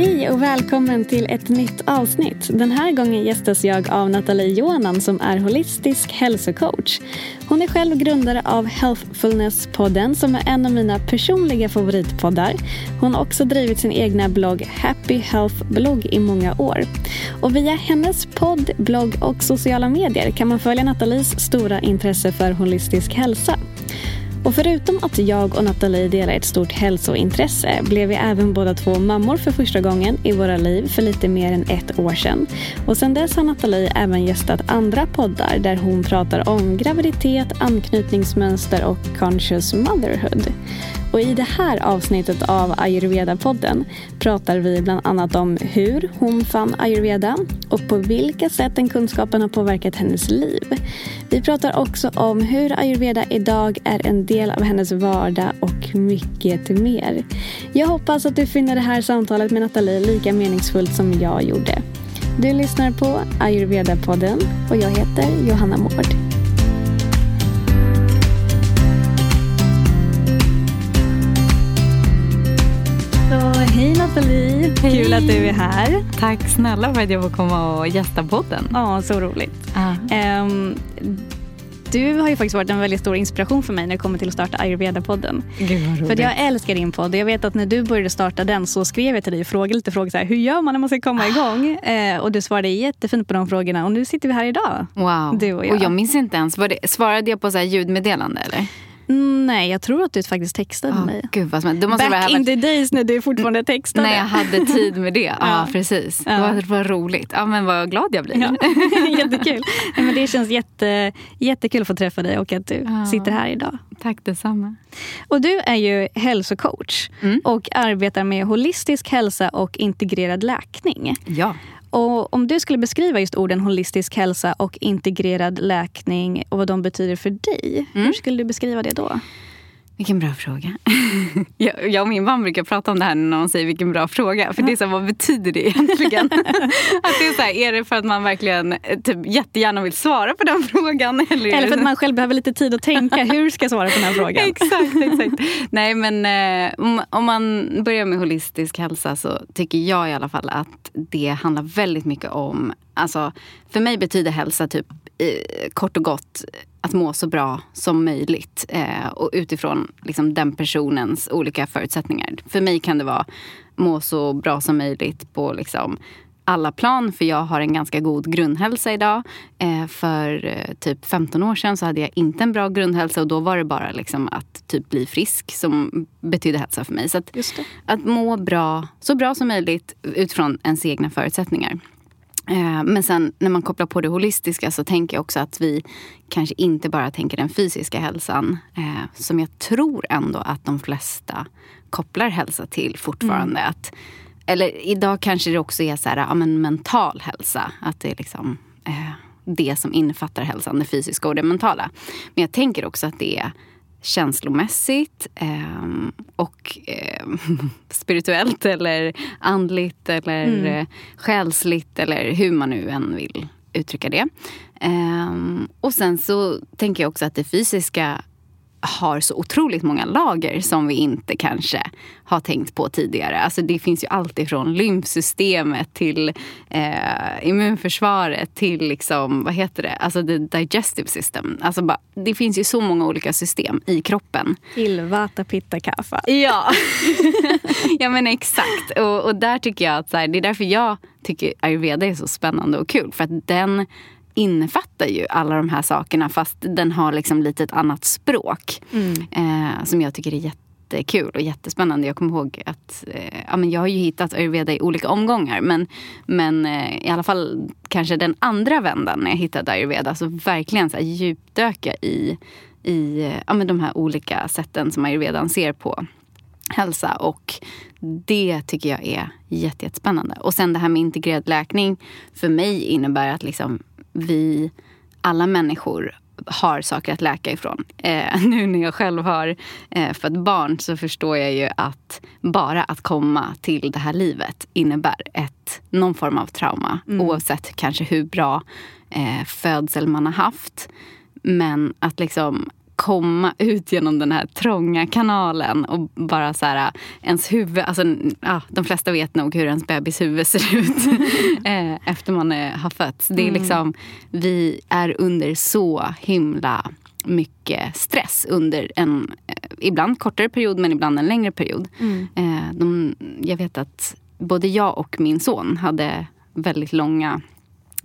Hej och välkommen till ett nytt avsnitt. Den här gången gästas jag av Nathalie Johanan som är holistisk hälsocoach. Hon är själv grundare av Healthfulness-podden som är en av mina personliga favoritpoddar. Hon har också drivit sin egna blogg Happy Health-blogg i många år. Och via hennes podd, blogg och sociala medier kan man följa Nathalies stora intresse för holistisk hälsa. Och förutom att jag och Nathalie delar ett stort hälsointresse blev vi även båda två mammor för första gången i våra liv för lite mer än ett år sedan. Och sedan dess har Nathalie även gästat andra poddar där hon pratar om graviditet, anknytningsmönster och conscious motherhood. Och I det här avsnittet av Ayurveda-podden pratar vi bland annat om hur hon fann ayurveda och på vilka sätt den kunskapen har påverkat hennes liv. Vi pratar också om hur ayurveda idag är en del av hennes vardag och mycket mer. Jag hoppas att du finner det här samtalet med Nathalie lika meningsfullt som jag gjorde. Du lyssnar på Ayurveda-podden och jag heter Johanna Mård. Nathalie! Hej. Kul att du är här. Tack snälla för att jag får komma och gästa podden. Ja, så roligt. Ehm, du har ju faktiskt varit en väldigt stor inspiration för mig när det kommer till att starta Ayurveda-podden. För jag älskar din podd. Jag vet att när du började starta den så skrev jag till dig och frågade lite frågor. Så här, hur gör man när man ska komma Ah. igång? Eh, och du svarade jättefint på de frågorna. Och nu sitter vi här idag. Wow. Du och jag. jag minns inte ens. Det, svarade jag på så här ljudmeddelande eller? Mm, nej, jag tror att du faktiskt textade Ah, mig. Gud vad det Back vara in the days när du fortfarande textade. när jag hade tid med det. Ja, Ja. precis. Ja. Det var roligt. Ja, men vad glad jag blir. Ja, jättekul. Nej, men det känns jätte, jättekul att få träffa dig och att du Ja. sitter här idag. Tack detsamma. Och du är ju hälsocoach Mm. och arbetar med holistisk hälsa och integrerad läkning. Ja. Och om du skulle beskriva just orden holistisk hälsa och integrerad läkning och vad de betyder för dig, Mm. hur skulle du beskriva det då? Vilken bra fråga. jag, jag och min man brukar prata om det här när någon säger vilken bra fråga. För det är så här, vad betyder det egentligen? att det är, så här, är det för att man verkligen eh, typ, jättegärna vill svara på den frågan? Eller, Eller för att man själv behöver lite tid att tänka. Hur ska jag svara på den här frågan? exakt, exakt. Nej men eh, om, om man börjar med holistisk hälsa så tycker jag i alla fall att det handlar väldigt mycket om, alltså för mig betyder hälsa typ eh, kort och gott att må så bra som möjligt eh, och utifrån liksom, den personens olika förutsättningar. För mig kan det vara må så bra som möjligt på liksom, alla plan för jag har en ganska god grundhälsa idag. Eh, för eh, typ 15 år sedan så hade jag inte en bra grundhälsa och då var det bara liksom att typ bli frisk som betydde hälsa för mig. Så att, Just det. att må bra, så bra som möjligt utifrån ens egna förutsättningar. Eh, Men sen när man kopplar på det holistiska så tänker jag också att vi kanske inte bara tänker den fysiska hälsan. eh, Som jag tror ändå att de flesta kopplar hälsa till fortfarande. Att, eller idag kanske det också är så här, ja, men mental hälsa. Att det är liksom eh, det som innefattar hälsan, det fysiska och det mentala. Men jag tänker också att det är känslomässigt ehm, och ehm, spirituellt eller andligt eller Mm. eh, själsligt eller hur man nu än vill uttrycka det. Ehm, och sen så tänker jag också att det fysiska har så otroligt många lager som vi inte kanske har tänkt på tidigare. Alltså det finns ju allt ifrån lymfsystemet till eh, immunförsvaret till liksom, vad heter det? Alltså the digestive system. Alltså bara, det finns ju så många olika system i kroppen. Till Vata Pitta Kapha. Ja, ja men exakt. Och, och där tycker jag att här, det är därför jag tycker ayurveda är så spännande och kul. För att den innefattar ju alla de här sakerna fast den har liksom lite ett annat språk. Mm. Eh, som jag tycker är jättekul och jättespännande. Jag kommer ihåg att eh, ja, men jag har ju hittat ayurveda i olika omgångar. Men, men eh, i alla fall kanske den andra vändan när jag hittade ayurveda. Så verkligen så här, djupdöka i, i ja, men de här olika sätten som ayurvedan ser på hälsa. Och det tycker jag är jättespännande. Och sen det här med integrerad läkning för mig innebär att liksom vi, alla människor har saker att läka ifrån. Eh, nu när jag själv har eh, fött barn så förstår jag ju att bara att komma till det här livet innebär ett, någon form av trauma. Mm. Oavsett kanske hur bra eh, födsel man har haft. Men att liksom komma ut genom den här trånga kanalen och bara så här, ens huvud, alltså, ja, de flesta vet nog hur ens bebis huvud ser ut eh, efter man har fötts. Det är mm. liksom, vi är under så himla mycket stress under en eh, ibland kortare period men ibland en längre period. Mm. Eh, de, jag vet att både jag och min son hade väldigt långa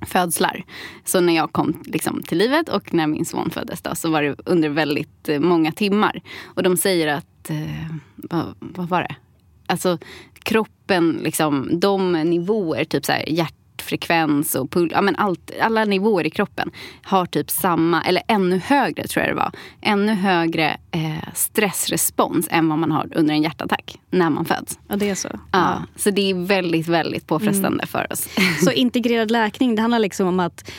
födslar. Så när jag kom liksom, till livet och när min son föddes då, så var det under väldigt eh, många timmar. Och de säger att, eh, vad, vad, var det? Alltså kroppen, liksom, de nivåer, typ så här, hjärt hjärtfrekvens och puls, ja, men allt, alla nivåer i kroppen har typ samma, eller ännu högre tror jag det var, ännu högre eh, stressrespons än vad man har under en hjärtattack när man föds. Ja, det är så. Ja, ja. Så det är väldigt, väldigt påfrestande mm. för oss. Så integrerad läkning, det handlar liksom om att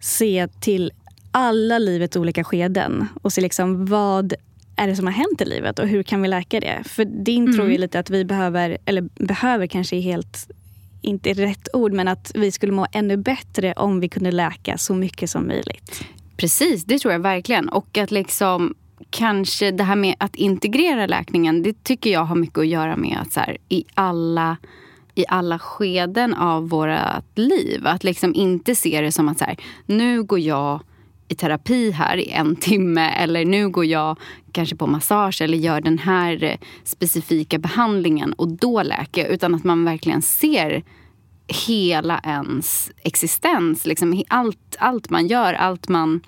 se till alla livets olika skeden och se liksom vad är det som har hänt i livet och hur kan vi läka det? För din mm. tror ju lite att vi behöver, eller behöver kanske helt inte är rätt ord, men att vi skulle må ännu bättre om vi kunde läka så mycket som möjligt. Precis, det tror jag verkligen. Och att liksom kanske det här med att integrera läkningen, det tycker jag har mycket att göra med att så här, i alla i alla skeden av vårt liv. Att liksom inte se det som att så här, nu går jag i terapi här i en timme eller nu går jag kanske på massage eller gör den här eh, specifika behandlingen och då läker jag. Utan att man verkligen ser hela ens existens. Liksom allt, allt man gör, allt man...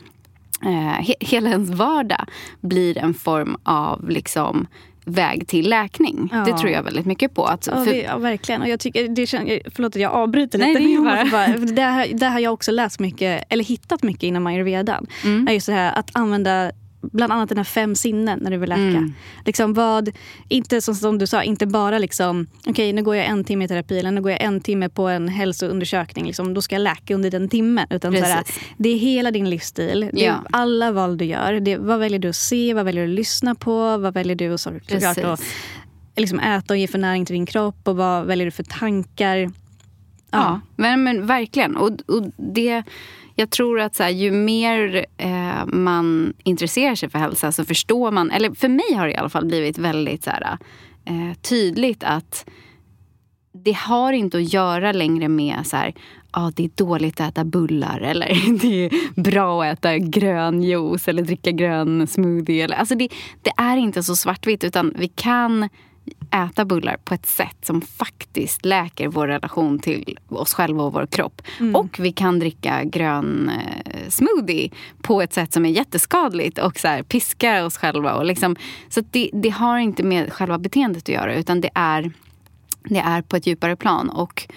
Eh, he, hela ens vardag blir en form av liksom väg till läkning. Ja. Det tror jag väldigt mycket på. Att, ja, det, ja, verkligen. Och jag tycker, det känns, förlåt att jag avbryter lite. Nej, det, bara. bara, det, här, det har jag också läst mycket, eller hittat mycket inom ayurvedan. Mm. Är just det här att använda bland annat dina fem sinnen när du vill läka. Mm. Liksom vad, inte som, som, du sa, inte bara liksom, okej okay, nu går jag en timme i terapi eller nu går jag en timme på en hälsoundersökning. Liksom, då ska jag läka under den timmen. Utan såhär, det är hela din livsstil. Det är ja. alla val du gör. Det, vad väljer du att se? Vad väljer du att lyssna på? Vad väljer du att, såklart, att liksom, äta och ge för näring till din kropp? Och vad väljer du för tankar? Ja, ja men, men verkligen. Och, och det jag tror att så här, ju mer eh, man intresserar sig för hälsa så förstår man, eller för mig har det i alla fall blivit väldigt så här, eh, tydligt att det har inte att göra längre med så här, ah, det är dåligt att äta bullar eller det är bra att äta grön juice eller dricka grön smoothie. Eller, alltså det, det är inte så svartvitt utan vi kan äta bullar på ett sätt som faktiskt läker vår relation till oss själva och vår kropp. Mm. Och vi kan dricka grön eh, smoothie på ett sätt som är jätteskadligt och så här, piskar oss själva. Och liksom, så det, det har inte med själva beteendet att göra utan det är, det är på ett djupare plan. Och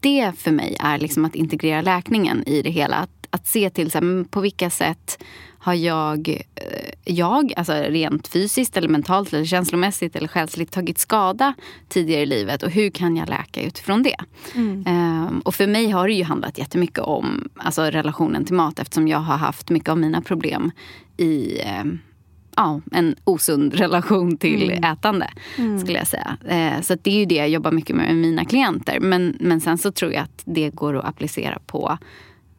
det för mig är liksom att integrera läkningen i det hela. Att, se till så här, på vilka sätt har jag, eh, jag, alltså rent fysiskt eller mentalt eller känslomässigt eller själsligt tagit skada tidigare i livet och hur kan jag läka utifrån det? Mm. Um, och för mig har det ju handlat jättemycket om alltså, relationen till mat eftersom jag har haft mycket av mina problem i um, ja, en osund relation till mm. ätande. Mm. skulle jag säga. Eh, så det är ju det jag jobbar mycket med med mina klienter. Men, men sen så tror jag att det går att applicera på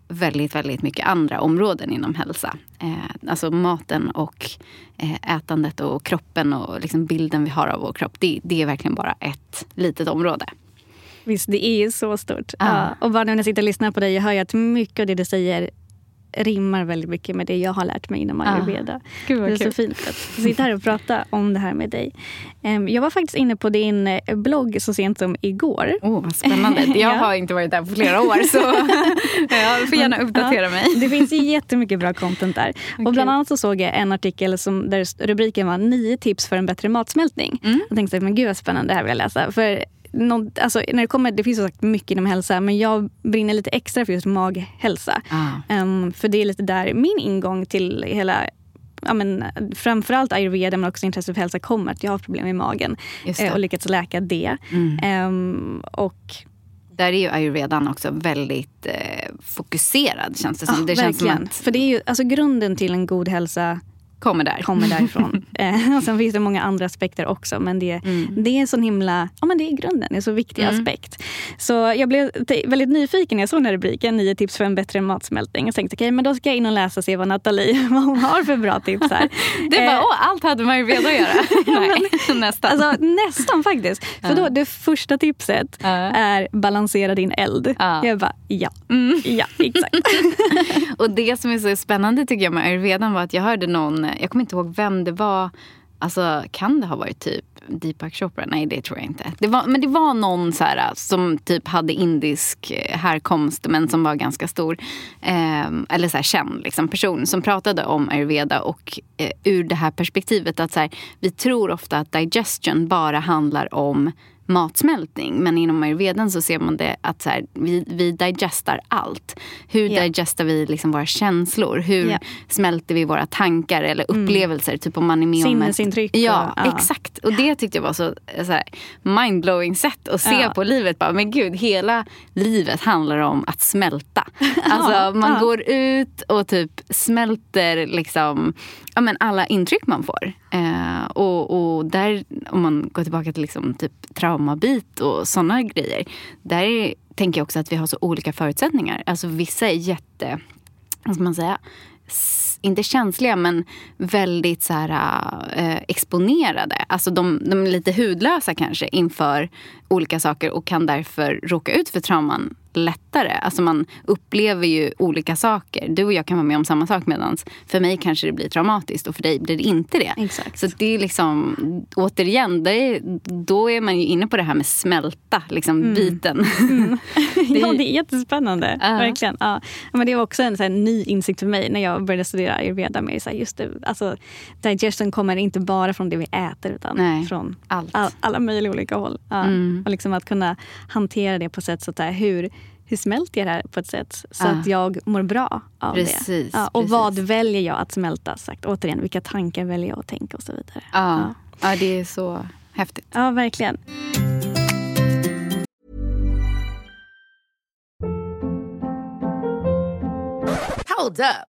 väldigt, väldigt mycket andra områden inom hälsa. Eh, alltså maten och eh, ätandet och kroppen och liksom bilden vi har av vår kropp. Det, det är verkligen bara ett litet område. Visst, det är så stort. Ah. Ja, och bara när jag sitter och lyssnar på dig, jag hör ju att mycket av det du säger rimmar väldigt mycket med det jag har lärt mig inom ah. ayurveda. Gud det är kul. så fint att sitta här och prata om det här med dig. Jag var faktiskt inne på din eh, blogg så sent som igår. Oh, vad spännande. Jag ja. har inte varit där på flera år så jag får gärna uppdatera ja, mig. Det finns jättemycket bra content där. Okay. Och bland annat så såg jag en artikel som, där rubriken var nio tips för en bättre matsmältning. Mm. Jag tänkte men gud vad spännande, det här vill jag läsa. För något, alltså, när det, kommer, det finns så sagt mycket inom hälsa men jag brinner lite extra för just maghälsa. Ah. Um, för det är lite där min ingång till hela ja, men, framförallt ayurveda men också intresse för hälsa kommer. Att jag har problem med magen och lyckats läka det. Mm. Um, och där är ju ayurvedan också väldigt eh, fokuserad känns det som. Ja, det känns verkligen. som att... För det är ju alltså grunden till en god hälsa kommer där. Kommer därifrån. eh, och sen finns det många andra aspekter också. Men det, mm. det är en sån himla, ja men det är grunden, det är en så viktig mm. aspekt. Så jag blev väldigt nyfiken när jag såg den här rubriken, nio tips för en bättre matsmältning. Jag tänkte okej, okay, men då ska jag in och läsa och se vad Nathalie vad hon har för bra tips här. det var, eh, åh, allt hade man ju redan att göra. Nej, nästan. Alltså, nästan faktiskt. För då, det första tipset uh. är balansera din eld. Uh. Jag bara, ja. Mm. Ja, exakt. och det som är så spännande tycker jag med ayurvedan var att jag hörde någon Eh, jag kommer inte ihåg vem det var. Alltså, kan det ha varit typ Deepak Chopra? Nej, det tror jag inte. Det var, men det var någon så här, eh, som typ hade indisk eh, härkomst men som var ganska stor. Eh, eller så här, känd liksom, person som pratade om ayurveda och eh, ur det här perspektivet att så här, vi tror ofta att digestion bara handlar om matsmältning. Men inom ayurveden så ser man det att så här, vi, vi digestar allt. Hur yeah. digestar vi liksom våra känslor? Hur yeah. smälter vi våra tankar eller mm. upplevelser? Mm. Typ om man är med Sinnesintryck. Ja, och, ja, exakt. Och det tyckte jag var så, så här, mindblowing sätt att se ja. på livet. Bara, men gud, hela livet handlar om att smälta. Alltså man ja. går ut och typ smälter liksom, ja, men alla intryck man får. Eh, och, och där, om man går tillbaka till liksom typ traumabit och såna grejer. Där tänker jag också att vi har så olika förutsättningar. Alltså vissa är jätte, vad ska man säga, inte känsliga men väldigt så här, äh, exponerade. Alltså de, de är lite hudlösa kanske inför olika saker och kan därför råka ut för trauman lättare. Alltså man upplever ju olika saker. Du och jag kan vara med om samma sak medan för mig kanske det blir traumatiskt och för dig blir det inte det. Exakt. Så det är liksom, återigen, det är, då är man ju inne på det här med smälta, liksom mm. biten. Mm. ja, det är jättespännande. Uh. Verkligen. Ja. Men det var också en så här, ny insikt för mig när jag började studera ayurveda. Med, så här, just det, alltså, digestion kommer inte bara från det vi äter utan Nej, från all, alla möjliga olika håll. Ja. Mm. Och liksom att kunna hantera det på sätt så att hur hur smälter jag det här på ett sätt så ah. att jag mår bra av precis, det? Ja, och precis. vad väljer jag att smälta? Sagt. Återigen, vilka tankar väljer jag att tänka och så vidare. Ah. Ja. ja, det är så häftigt. Ja, verkligen. Hold up.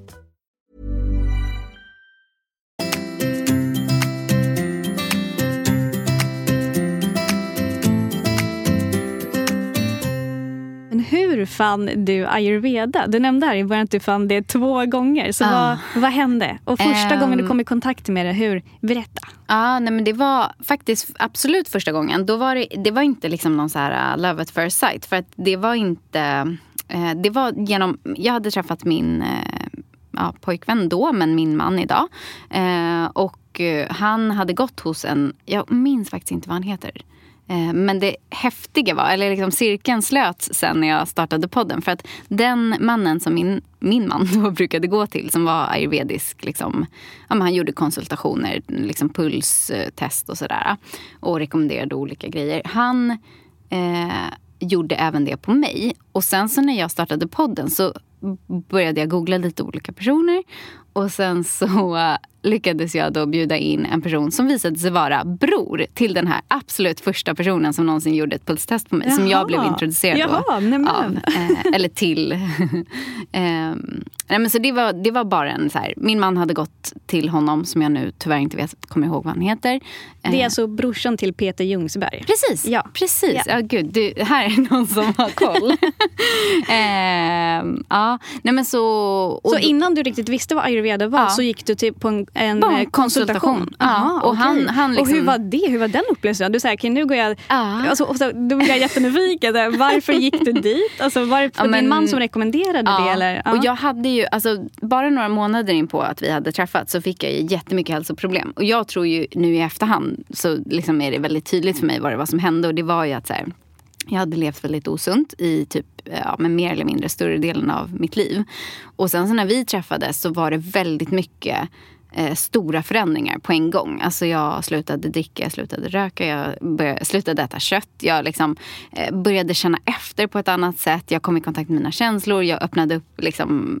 fann du ayurveda? Du nämnde här i början att du fann det två gånger. Så ah. vad, vad hände? Och första um, gången du ehm. kom i kontakt med det, hur? Berätta. ah, nej, men det var faktiskt absolut första gången. Då var det, det var inte liksom någon så här uh, love at first sight. För att det var inte... Uh, det var genom... Jag hade träffat min uh, ja, pojkvän då, men min man idag. Uh, och han hade gått hos en... Jag minns faktiskt inte vad han heter. Eh, men det häftiga var, eller liksom cirkeln slöts sen när jag startade podden. För att den mannen som min, min man då brukade gå till, som var ayurvedisk, liksom, ja, han gjorde konsultationer, liksom pulstest och sådär. Och rekommenderade olika grejer. Han eh, gjorde även det på mig. Och sen så när jag startade podden så började jag googla lite olika personer. Och sen så lyckades jag då bjuda in en person som visade sig vara bror till den här absolut första personen som någonsin gjorde ett pulstest på mig. Jaha. Som jag blev introducerad Jaha, av. Eh, eller till. eh, nej, men så det, var, det var bara en så här, min man hade gått till honom som jag nu tyvärr inte vet, kommer ihåg vad han heter. Det är eh, alltså brorsan till Peter Ljungsberg? Precis, ja. precis. Ja. Ja, gud, du, här är någon som har koll. eh, ja, nej, men så, så innan du riktigt visste vad ayurveda var ja. så gick du till på en, en konsultation? konsultation. Ja, och, okay. han, han liksom... och hur var det? Hur var den upplevelsen? Du säger, okay, nu går jag... Ja. Alltså, och så, då blir jag jättenyfiken. Varför gick du dit? Alltså, var det ja, men, din man som rekommenderade det? Eller? Och jag hade ju, alltså, bara några månader in på att vi hade träffats så fick jag ju jättemycket hälsoproblem. Och jag tror ju nu i efterhand så liksom är det väldigt tydligt för mig vad det var som hände. Och det var ju att så här, jag hade levt väldigt osunt i typ, ja, men mer eller mindre större delen av mitt liv. Och sen så när vi träffades så var det väldigt mycket eh, stora förändringar på en gång. Alltså jag slutade dricka, jag slutade röka, jag började, slutade äta kött. Jag liksom, eh, började känna efter på ett annat sätt. Jag kom i kontakt med mina känslor. Jag öppnade upp liksom,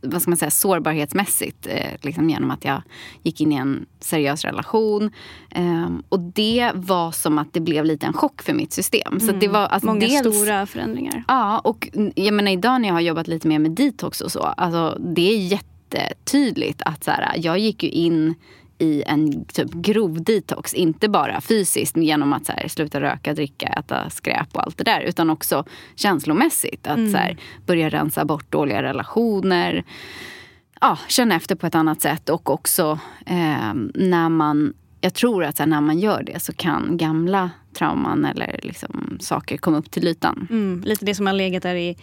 vad ska man säga, sårbarhetsmässigt eh, liksom genom att jag gick in i en seriös relation. Ehm, och det var som att det blev lite en chock för mitt system. Mm. Så det var, alltså, Många dels, stora förändringar. Ja, och jag menar idag när jag har jobbat lite mer med detox och så. Alltså, det är jätte jättetydligt att så här, jag gick ju in i en typ grov detox. Inte bara fysiskt genom att så här, sluta röka, dricka, äta skräp och allt det där. Utan också känslomässigt. Att mm. så här, börja rensa bort dåliga relationer. Ja, känna efter på ett annat sätt. Och också eh, när man... Jag tror att här, när man gör det så kan gamla trauman eller liksom, saker komma upp till ytan. Mm, lite det som har legat där i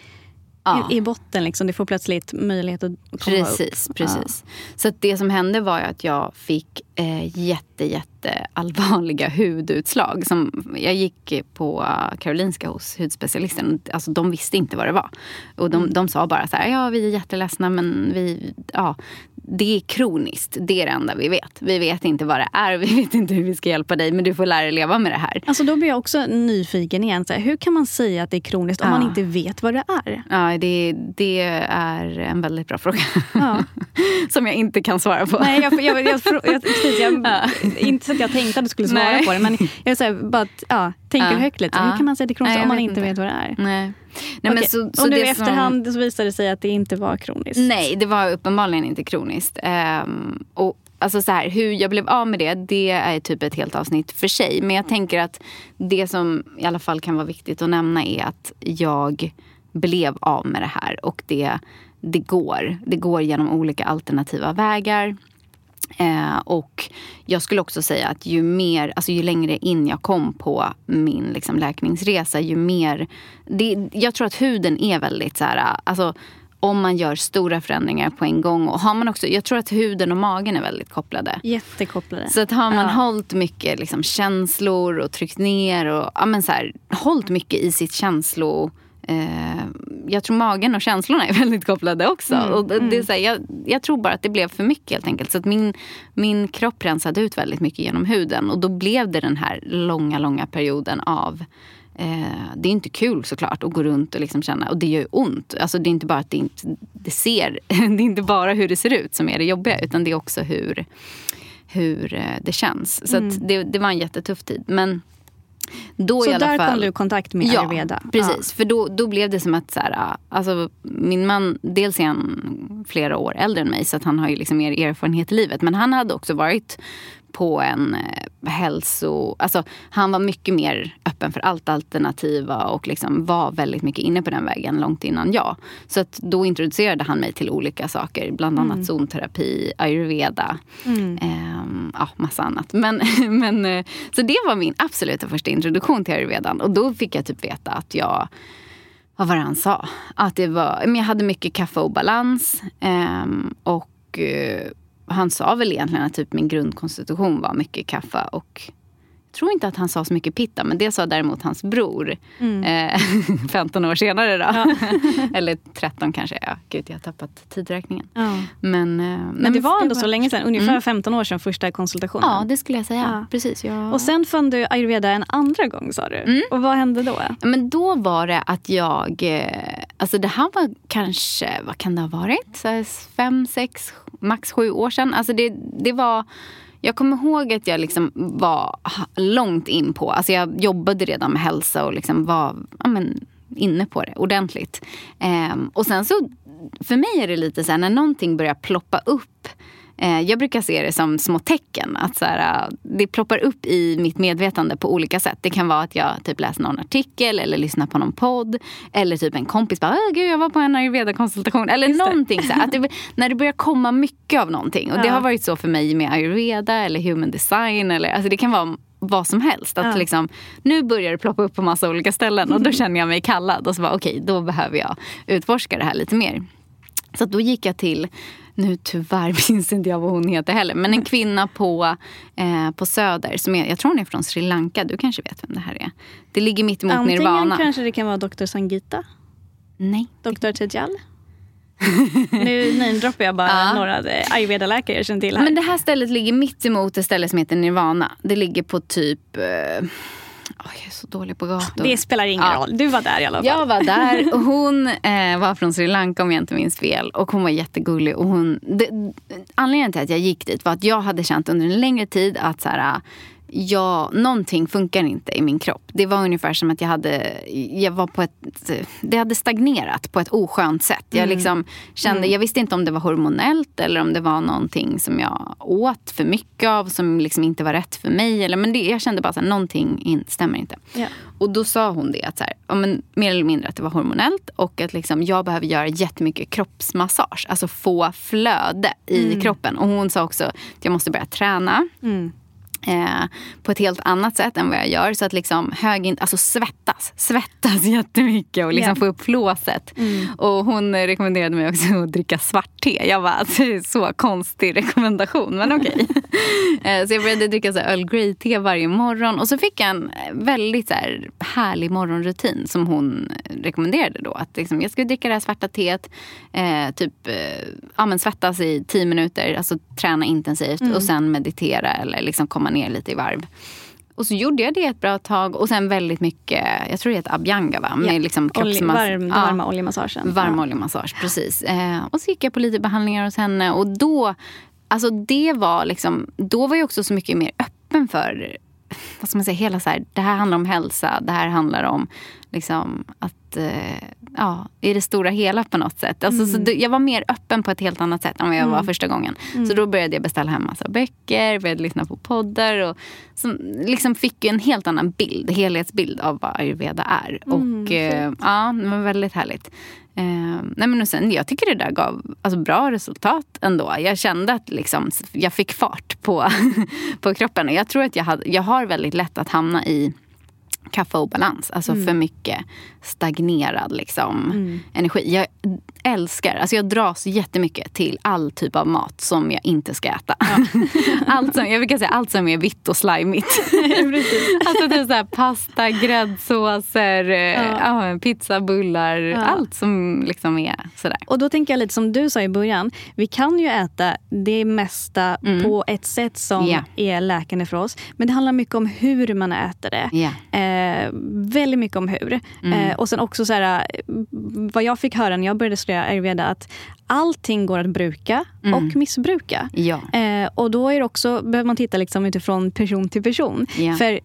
ja. i, i, botten. Liksom. Det får plötsligt möjlighet att komma precis, upp. Precis. Ja. Så det som hände var att jag fick eh, jätte, jätte allvarliga hudutslag. Som, jag gick på Karolinska hos hudspecialisten. Alltså, de visste inte vad det var. Och de, mm. de sa bara så här, ja vi är jätteledsna men vi, ja, det är kroniskt. Det är det enda vi vet. Vi vet inte vad det är. Vi vet inte hur vi ska hjälpa dig. Men du får lära dig leva med det här. Alltså då blir jag också nyfiken igen. Så här, hur kan man säga att det är kroniskt om ja. man inte vet vad det är? Ja, det, det är en väldigt bra fråga. Ja. Som jag inte kan svara på. Nej, jag, jag, jag, precis, ja. Inte så att jag tänkte att du skulle svara Nej. på det. Men jag så här, bara, ja, tänker högt lite. Hur kan man säga det kroniskt om man inte vet vad det är? Nej. Nej, men så, så och nu i efterhand som... så visade det sig att det inte var kroniskt? Nej, det var uppenbarligen inte kroniskt. Um, och Alltså så här, hur jag blev av med det, det är typ ett helt avsnitt för sig. Men jag tänker att det som i alla fall kan vara viktigt att nämna är att jag blev av med det här. Och det, det går. Det går genom olika alternativa vägar. Eh, och jag skulle också säga att ju mer, alltså ju längre in jag kom på min liksom, läkningsresa, ju mer... Det, jag tror att huden är väldigt så här, alltså om man gör stora förändringar på en gång. Och har man också, jag tror att huden och magen är väldigt kopplade. Jättekopplade. Så att har man ja. hållit mycket liksom, känslor och tryckt ner och ja, men så här, hållit mycket i sitt känslo Eh, jag tror magen och känslorna är väldigt kopplade också. Mm, och det är mm. så här, jag, jag, tror bara att det blev för mycket helt enkelt. Så att min, min kropp rensade ut väldigt mycket genom huden. Och då blev det den här långa, långa perioden av eh, det är inte kul såklart att gå runt och liksom känna, och det gör ju ont. Alltså det är inte bara att det inte det ser, det är inte bara hur det ser ut som är det jobbiga utan det är också hur, hur eh, det känns. Så mm. det, det var en jättetuff tid. Men då så där fall, kom du i kontakt med ayurveda? Ja, precis. Ja. För då, då blev det som att så här, alltså, min man, dels är han flera år äldre än mig så att han har ju liksom mer erfarenhet i livet. Men han hade också varit på en eh, hälso... Alltså, han var mycket mer öppen för allt alternativa och liksom var väldigt mycket inne på den vägen långt innan jag. Så att då introducerade han mig till olika saker. Bland annat mm. zonterapi, ayurveda, mm. eh, ja, massa annat. Men, men, eh, så det var min absoluta första introduktion till ayurvedan. Och då fick jag typ veta att jag vad var det han sa? Att det var, men jag hade mycket. Eh, och eh, han sa väl egentligen att typ min grundkonstitution var mycket kaffe och jag tror inte att han sa så mycket pitta, men det sa däremot hans bror. Mm. Eh, 15 år senare då. Ja. Eller 13 kanske. Ja, gud, jag har tappat tidräkningen. Ja. Men, eh, men det var ändå så länge sedan, ungefär mm. 15 år sedan första konsultationen. Ja, det skulle jag säga. Ja. Precis, jag... Och sen fann du ayurveda en andra gång sa du. Mm. Och vad hände då? Men då var det att jag, eh, alltså det här var kanske, vad kan det ha varit? Så fem, sex max sju år sedan. Alltså det, det var... Jag kommer ihåg att jag liksom var långt in på, alltså jag jobbade redan med hälsa och liksom var ja men, inne på det ordentligt. Um, och sen så, för mig är det lite så här när någonting börjar ploppa upp jag brukar se det som små tecken. Att så här, eh, det ploppar upp i mitt medvetande på olika sätt. Det kan vara att jag typ läser någon artikel eller lyssnar på någon podd. Eller typ en kompis bara, Gud, jag var på en ayurveda-konsultation. Eller Just någonting. Så här, att det, när det börjar komma mycket av någonting. Och ja. det har varit så för mig med ayurveda eller human design. Eller, alltså det kan vara vad som helst. Att ja. liksom, nu börjar det ploppa upp på massa olika ställen och då känner jag mig kallad. Och så bara, okej, okay, då behöver jag utforska det här lite mer. Så då gick jag till nu tyvärr minns inte jag vad hon heter heller. Men en kvinna på, eh, på Söder. Som är, jag tror hon är från Sri Lanka. Du kanske vet vem det här är? Det ligger mitt emot Antingen Nirvana. Antingen kanske det kan vara Dr. Sangita. Nej. Dr. Tejal. nu namedroppar jag bara ja. några ayurveda-läkare jag känner till här. Men det här stället ligger mitt emot ett ställe som heter Nirvana. Det ligger på typ... Eh, Oh, jag är så dålig på gator. Det spelar ingen ja. roll. Du var där i alla fall. Jag var där. Och hon eh, var från Sri Lanka om jag inte minns fel. Och hon var jättegullig. Och hon, det, anledningen till att jag gick dit var att jag hade känt under en längre tid att så här, ja, någonting funkar inte i min kropp. Det var ungefär som att jag hade, jag var på ett, det hade stagnerat på ett oskönt sätt. Jag, mm. liksom kände, mm. jag visste inte om det var hormonellt eller om det var någonting som jag åt för mycket av som liksom inte var rätt för mig. Eller, men det, jag kände bara att någonting in, stämmer inte. Yeah. Och då sa hon det, att så här, ja, men, mer eller mindre att det var hormonellt och att liksom, jag behöver göra jättemycket kroppsmassage. Alltså få flöde i mm. kroppen. Och hon sa också att jag måste börja träna. Mm eh, på ett helt annat sätt än vad jag gör. Så att liksom hög, alltså svettas, svettas jättemycket och liksom yeah. få upp flåset. Mm. Och hon rekommenderade mig också att dricka svart te. Jag bara, alltså, så konstig rekommendation men okej. Okay. eh, så jag började dricka så Earl Grey-te varje morgon. Och så fick jag en väldigt så här, härlig morgonrutin som hon rekommenderade då. Att liksom, jag skulle dricka det här svarta teet, eh, typ eh, ja, men svettas i tio minuter, alltså träna intensivt mm. och sen meditera eller liksom komma ner lite i varv. Och så gjorde jag det ett bra tag och sen väldigt mycket, jag tror det heter abhyanga va? Med ja. liksom kroppsmass- varm, ja. Varma oljemassagen. Varm ja. oljemassage, preris. Eh, och så gick jag på lite behandlingar hos henne och då, alltså det var liksom, då var jag också så mycket mer öppen för vad ska man säga, hela så här, det här handlar om hälsa, det här handlar om liksom, att, eh, ja, i det stora hela på något sätt. Alltså, mm. så jag var mer öppen på ett helt annat sätt än vad jag mm. var första gången. Mm. Så då började jag beställa hem massa böcker, började lyssna på poddar och som, liksom fick en helt annan bild, helhetsbild av vad ayurveda är. Mm, och eh, ja, det var väldigt härligt. Eh, nej men och sen, jag tycker det där gav alltså, bra resultat ändå. Jag kände att liksom, jag fick fart på, på kroppen. Och jag tror att jag, hade, jag har väldigt lätt att hamna i kaffeobalans. Alltså mm. för mycket stagnerad liksom, mm. energi. Jag älskar, alltså jag dras jättemycket till all typ av mat som jag inte ska äta. Ja. allt, som, jag brukar säga allt som är vitt och slajmigt. alltså typ så här, pasta, gräddsåser, eh, ja. ja, pizza, bullar. Ja. Allt som liksom är sådär. Och då tänker jag lite som du sa i början. Vi kan ju äta det mesta mm. på ett sätt som yeah. är läkande för oss. Men det handlar mycket om hur man äter det. Yeah. Eh, väldigt mycket om hur. Mm. Eh, och sen också så här, vad jag fick höra när jag började studera ayurveda att allting går att bruka mm. och missbruka. Ja. Eh, och då är också, behöver man titta liksom utifrån person till person. Ja. För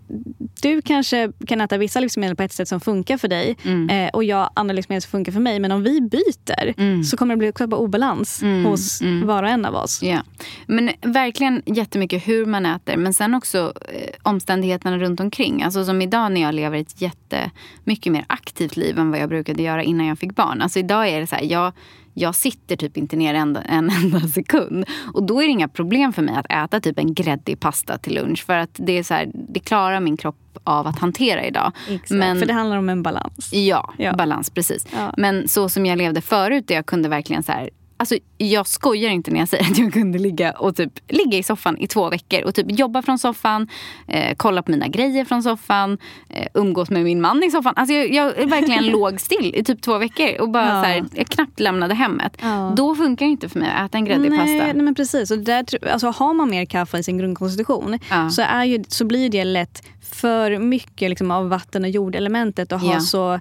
du kanske kan äta vissa livsmedel på ett sätt som funkar för dig mm. eh, och jag andra livsmedel som funkar för mig. Men om vi byter mm. så kommer det bli skapa obalans mm. hos mm. var och en av oss. Ja. Men verkligen jättemycket hur man äter men sen också eh, omständigheterna runt omkring. Alltså som idag när jag lever ett jättemycket mer aktivt liv än vad jag brukade göra innan jag fick barn. Alltså idag är det så här, jag jag sitter typ inte ner en, en enda sekund. Och då är det inga problem för mig att äta typ en gräddig pasta till lunch. För att det, är så här, det klarar min kropp av att hantera idag. Exakt, Men, för det handlar om en balans. Ja, ja. balans precis. Ja. Men så som jag levde förut, där jag kunde verkligen så här, Alltså, jag skojar inte när jag säger att jag kunde ligga, och typ, ligga i soffan i två veckor och typ jobba från soffan, eh, kolla på mina grejer från soffan, eh, umgås med min man i soffan. Alltså, jag, jag verkligen låg still i typ två veckor och bara ja. så här, jag knappt lämnade hemmet. Ja. Då funkar det inte för mig att äta en gräddig nej, pasta. Nej men precis. Och där, alltså, har man mer kaffe i sin grundkonstitution ja. så, är ju, så blir det lätt för mycket liksom, av vatten och jordelementet och ha så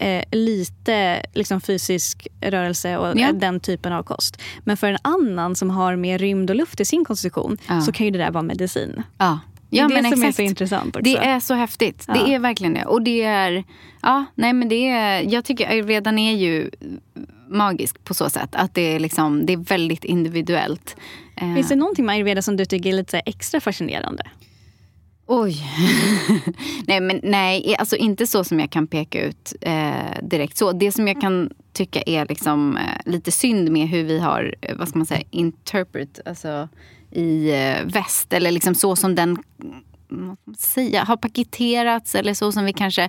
eh, lite liksom, fysisk rörelse och Ja. eh, den typen av kost. Men för en annan som har mer rymd och luft i sin konstitution Ja. så kan ju det där vara medicin. Ja. Det Ja, är det som är exakt. så intressant också. Det är så häftigt. Ja. Det är verkligen det. Och det är... Ja, nej men det är... Jag tycker ayurvedan är ju magisk på så sätt. Att det är, liksom, det är väldigt individuellt. Finns det någonting med ayurveda som du tycker är lite extra fascinerande? Oj. nej, men nej, alltså inte så som jag kan peka ut eh, direkt. så. Det som jag kan tycka är liksom, eh, lite synd med hur vi har, eh, vad ska man säga, interpret, alltså i eh, väst. Eller liksom så som den säga, har paketerats eller så som vi kanske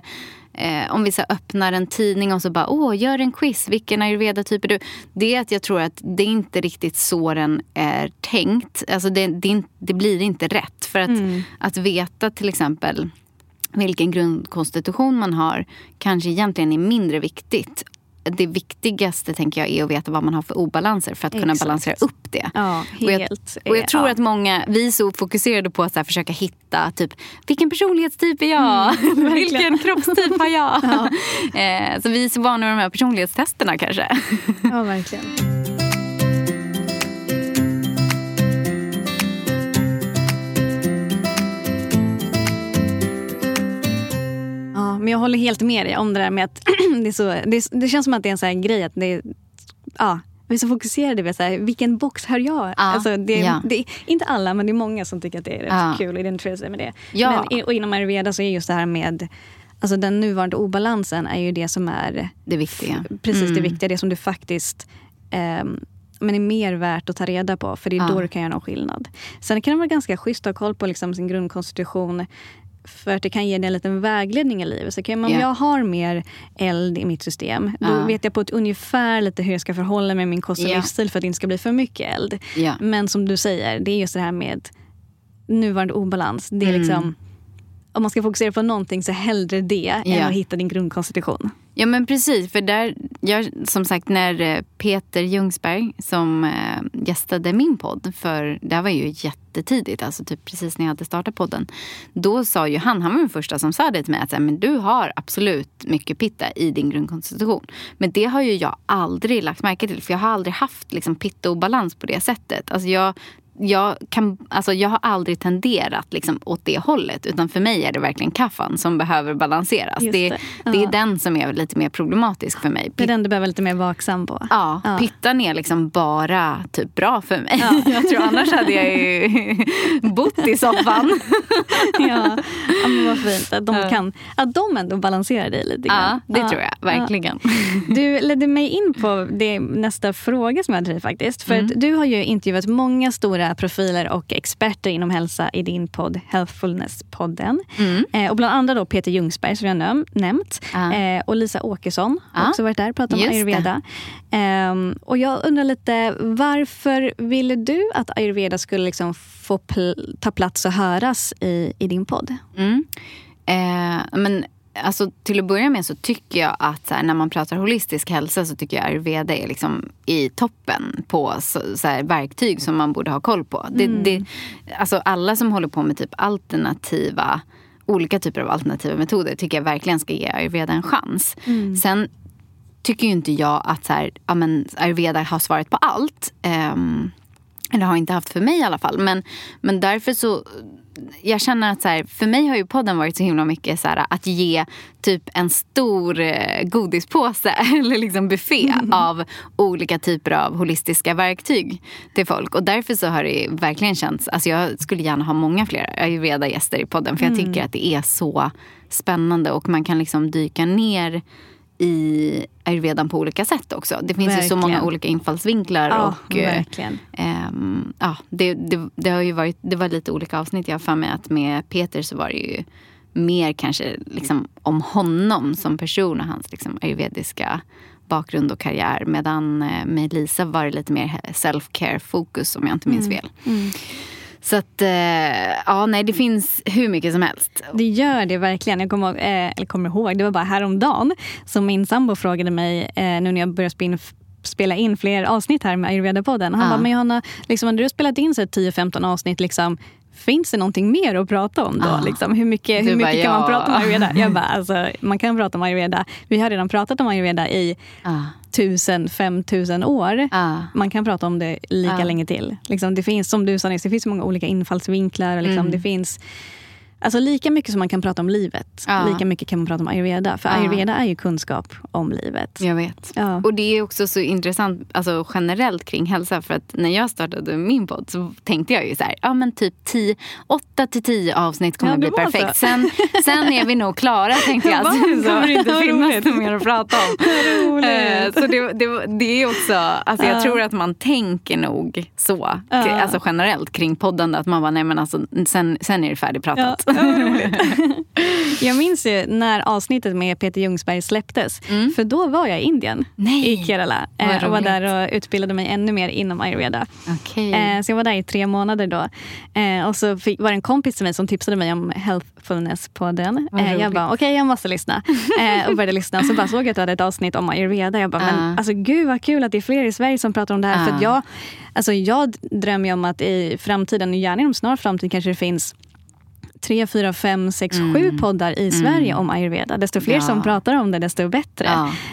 eh, om vi så öppnar en tidning och så bara åh, gör en quiz, vilken ayurveda-typ är du? Det är att jag tror att det är inte riktigt så den är tänkt. Alltså det, det, det blir inte rätt. För att, att veta till exempel vilken grundkonstitution man har kanske egentligen är mindre viktigt. Det viktigaste tänker jag är att veta vad man har för obalanser för att kunna Exakt. balansera upp det. Ja, Och jag, helt. och jag tror Ja. att många, vi är så fokuserade på att försöka hitta typ, vilken personlighetstyp är jag? vilken kroppstyp har jag? eh, så vi är så vana med de här personlighetstesterna kanske. Ja, verkligen. Men jag håller helt med dig om det där med att det, är så, det, det känns som att det är en sån grej att det ja, vi är så fokuserade så här, vilken box hör jag? alltså det, ja. det inte alla, men det är många som tycker att det är rätt Ja. kul att identifiera sig med det. Ja. Men, och inom ayurveda så är just det här med Alltså den nuvarande obalansen är ju det som är Det viktiga. precis det Mm. viktiga, det som du faktiskt ehm, men är mer värt att ta reda på. För det är Ja. då du kan göra någon skillnad. Sen kan det vara ganska schysst att ha koll på liksom sin grundkonstitution. För att det kan ge dig en liten vägledning i livet. Så kan, om Ja. jag har mer eld i mitt system, då Ja. vet jag på ett ungefär lite hur jag ska förhålla mig med min kost och Ja. livsstil för att det inte ska bli för mycket eld. Ja. Men som du säger, det är just det här med nuvarande obalans. Det är Mm. liksom, om man ska fokusera på någonting så hellre det än att hitta din grundkonstitution. Ja men precis, för där, jag, som sagt när eh, Peter Ljungsberg som eh, gästade min podd, för det här var ju jättetidigt, alltså typ precis när jag hade startat podden. Då sa ju han, han var den första som sa det till mig, att men du har absolut mycket pitta i din grundkonstitution. Men det har ju jag aldrig lagt märke till, för jag har aldrig haft liksom, pitta-obalans på det sättet. Alltså jag, jag, kan, alltså jag har aldrig tenderat liksom, åt det hållet. Utan för mig är det verkligen kaffan som behöver balanseras. Det, det. det är Ja. den som är lite mer problematisk för mig. Det är den du behöver lite mer vaksam på. Ja, Ja. pittan är liksom bara typ bra för mig. jag tror annars hade jag ju bott i soffan. ja. ja, men vad fint att de, Ja. kan, att de ändå balanserar dig lite Ja, grann. det tror jag verkligen. Ja. Du ledde mig in på det, nästa fråga som jag hade till dig faktiskt. För Mm. du har ju intervjuat många stora profiler och experter inom hälsa i din podd Healthfulness-podden. Mm. Eh, och bland andra då Peter Ljungsberg som jag näm- nämnt. Ja. Eh, och Lisa Åkesson har Ja. också varit där och pratat om Just ayurveda. Ehm, och jag undrar lite, varför ville du att ayurveda skulle liksom få pl- ta plats och höras i, i din podd? Mm. Eh, men alltså, till att börja med så tycker jag att här, när man pratar holistisk hälsa så tycker jag ayurveda är liksom i toppen på så, så här, verktyg som man borde ha koll på. Det, det, alltså, alla som håller på med typ alternativa olika typer av alternativa metoder tycker jag verkligen ska ge ayurveda en chans. Sen tycker ju inte jag att så här, ja, men ayurveda har svaret på allt. Ehm, eller har inte haft för mig i alla fall. Men, men därför så... Jag känner att så här, för mig har ju podden varit så himla mycket så här, att ge typ en stor eh, godispåse eller liksom buffé av olika typer av holistiska verktyg till folk. Och därför så har det verkligen känts... Alltså jag skulle gärna ha många fler ayurveda-gäster i podden för jag tycker att det är så spännande och man kan liksom dyka ner i ayurvedan på olika sätt också. Det finns ju så många Verkligen. olika infallsvinklar. Ja, och, eh, verkligen. Ehm, ja, det, det, det, har ju varit, det var lite olika avsnitt. Jag har för mig att med Peter så var det ju mer kanske liksom om honom som person och hans liksom ayurvediska bakgrund och karriär. Medan eh, med Lisa var det lite mer self-care fokus om jag inte minns fel. Så att, eh, ja nej det finns hur mycket som helst. Det gör det verkligen. Jag kommer ihåg, eh, eller kommer ihåg, det var bara häromdagen som min sambo frågade mig, eh, nu när jag började spela in, spela in fler avsnitt här med Ayurveda-podden. Han Ja. bara, men Johanna, liksom, när du har spelat in så här 10-15 avsnitt, liksom, finns det någonting mer att prata om då? Ah. Liksom? Hur mycket, Du hur mycket bara, kan man ja. prata om ayurveda? Jag bara, alltså, man kan prata om ayurveda. Vi har redan pratat om ayurveda i Ah. Tusen, fem tusen år. Ah. Man kan prata om det lika Ja. länge till. Liksom, det finns, som du sa nyss, det finns så många olika infallsvinklar. och Liksom, Mm. Det finns Alltså lika mycket som man kan prata om livet, Ja. lika mycket kan man prata om ayurveda. För Ja. ayurveda är ju kunskap om livet. Jag vet. Ja. Och det är också så intressant alltså generellt kring hälsa. För att när jag startade min podd så tänkte jag ju så här, ja men typ 10, 8 till 10 avsnitt kommer Ja, det bli så. perfekt. Sen, sen är vi nog klara tänkte jag. Va? Sen kommer det inte finnas något mer att prata om. roligt. Eh, Så det, det, det är också, alltså jag Ja. tror att man tänker nog så. Alltså generellt kring podden. Att man bara, nej men alltså sen, sen är det färdigpratat. Jag minns ju när avsnittet med Peter Ljungsberg släpptes. För då var jag i Indien, Mm. Nej. i Kerala. Eh, och var där och utbildade mig ännu mer inom ayurveda. Okej. Eh, så jag var där i tre månader då. Eh, och så var det en kompis till mig som tipsade mig om Healthfulness-podden. Eh, jag bara, okej jag måste lyssna. Och började lyssna. Så bara såg jag att du hade ett avsnitt om ayurveda. Jag bara, men Ja. alltså gud vad kul att det är fler i Sverige som pratar om det här. För Ja. att jag, alltså, jag drömmer om att i framtiden, gärna inom snar framtid kanske det finns tre, fyra, fem, sex, sju poddar i Sverige om ayurveda. Desto fler Mm. Ja. som pratar om det, desto bättre.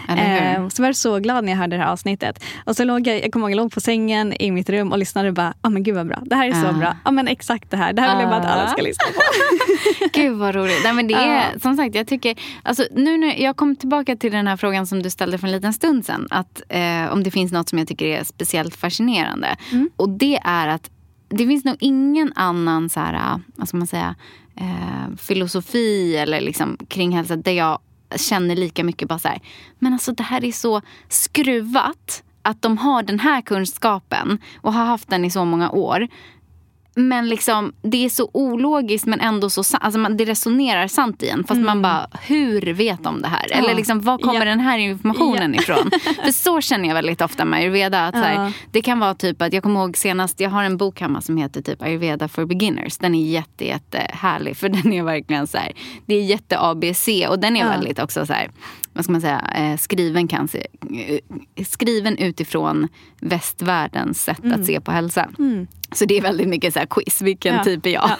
Ja? Eh, så var jag så glad när jag hörde det här avsnittet. Och så låg jag, jag kommer ihåg, jag låg på sängen i mitt rum och lyssnade och bara, ja men gud vad bra. Det här är så Ja. bra. Ja men exakt det här. Det här vill jag bara att alla ska lyssna på. Gud vad roligt. Nej, men det är, som sagt, jag tycker, alltså, nu, nu, jag kom tillbaka till den här frågan som du ställde för en liten stund sedan. Att, eh, om det finns något som jag tycker är speciellt fascinerande. Mm. Och det är att det finns nog ingen annan så här, vad ska man säga, eh, filosofi eller liksom kring hälsa där jag känner lika mycket bara så här, men alltså det här är så skruvat att de har den här kunskapen och har haft den i så många år. Men liksom, det är så ologiskt men ändå så sant. Alltså man, det resonerar sant i en. Fast man bara, hur vet de det här? Mm. Ja. Eller liksom, var kommer Ja. den här informationen ifrån? För så känner jag väldigt ofta med ayurveda. Att här, Ja. det kan vara typ att, jag kommer ihåg senast, jag har en bok hemma som heter typ ayurveda for beginners. Den är jätte, jätte härlig för den är verkligen så här, det är jätte ABC och den är Ja. väldigt också så här, vad ska man säga, eh, skriven, kan se, eh, skriven utifrån västvärldens sätt Mm. att se på hälsa. Så det är väldigt mycket så quiz, vilken Ja. typ är jag?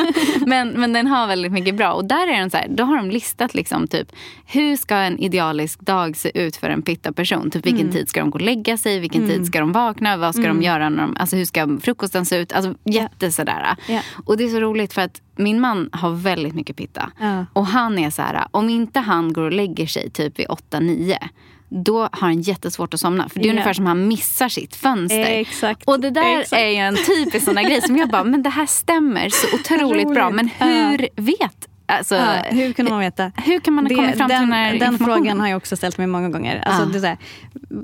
men, men den har väldigt mycket bra. Och där är den så här, då har de listat liksom typ hur ska en idealisk dag se ut för en pitta-person? Typ vilken tid ska de gå och lägga sig? Vilken tid ska de vakna? Vad ska de göra? När de, alltså hur ska frukosten se ut? Alltså jätte sådär. Ja. Och det är så roligt för att min man har väldigt mycket pitta. Ja. Och han är så här, om inte han går och lägger sig typ vid 8-9 då har han jättesvårt att somna. För det är Ja. ungefär som han missar sitt fönster. Exakt. Och det där Exakt. är ju en typisk sån där grej som jag bara, men det här stämmer så otroligt bra. Men hur vet Alltså, Ja, hur kunde man veta? Hur kan man ha kommit fram till den, den Den frågan har jag också ställt mig många gånger. Alltså, Ja. det är så här,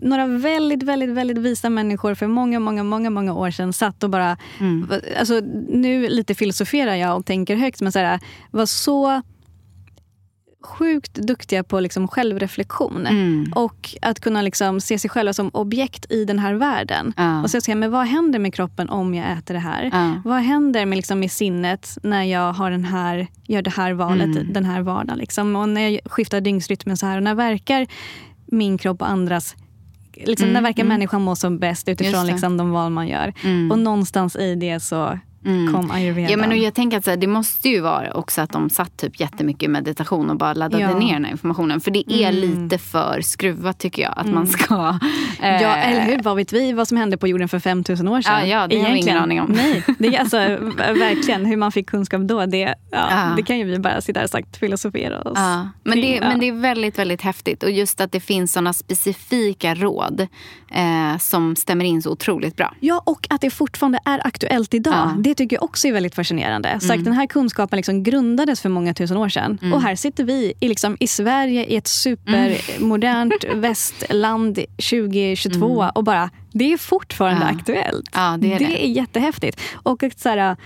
några väldigt, väldigt, väldigt visa människor för många, många, många, många år sedan satt och bara... Mm. Alltså, nu lite filosoferar jag och tänker högt, men så här, var så sjukt duktiga på liksom självreflektion. Mm. Och att kunna liksom se sig själva som objekt i den här världen. Ja. Och så säga, men vad händer med kroppen om jag äter det här? Ja. Vad händer med, liksom, med sinnet när jag har den här, gör det här valet Mm. den här vardagen? Liksom? Och när jag skiftar dygnsrytmen så här. Och när verkar min kropp och andras Liksom, när verkar människan må som bäst Mm, utifrån liksom, de val man gör? Mm. Och någonstans i det så kom ayurveda. Ja, men och jag tänker att så här, det måste ju vara också att de satt typ jättemycket meditation och bara laddade Ja. ner den här informationen. För det är lite för skruvat tycker jag. Att man ska... eh, Ja, eller hur? Vad vet vi vad som hände på jorden för 5000 år sedan? Ja, ja, det har vi ingen aning om. Nej, det är alltså verkligen hur man fick kunskap då. Det, ja, det kan ju vi bara sitta här och sagt filosofera oss men, det, men det är väldigt, väldigt häftigt. Och just att det finns såna specifika råd eh, som stämmer in så otroligt bra. Ja, och att det fortfarande är aktuellt idag. Mm. Det tycker jag också är väldigt fascinerande. Så att den här kunskapen liksom grundades för många tusen år sedan. Och här sitter vi i, liksom, i Sverige i ett supermodernt västland 2022 och bara, det är fortfarande Mm. Ja. aktuellt. Ja, det är det. är jättehäftigt. Och så här,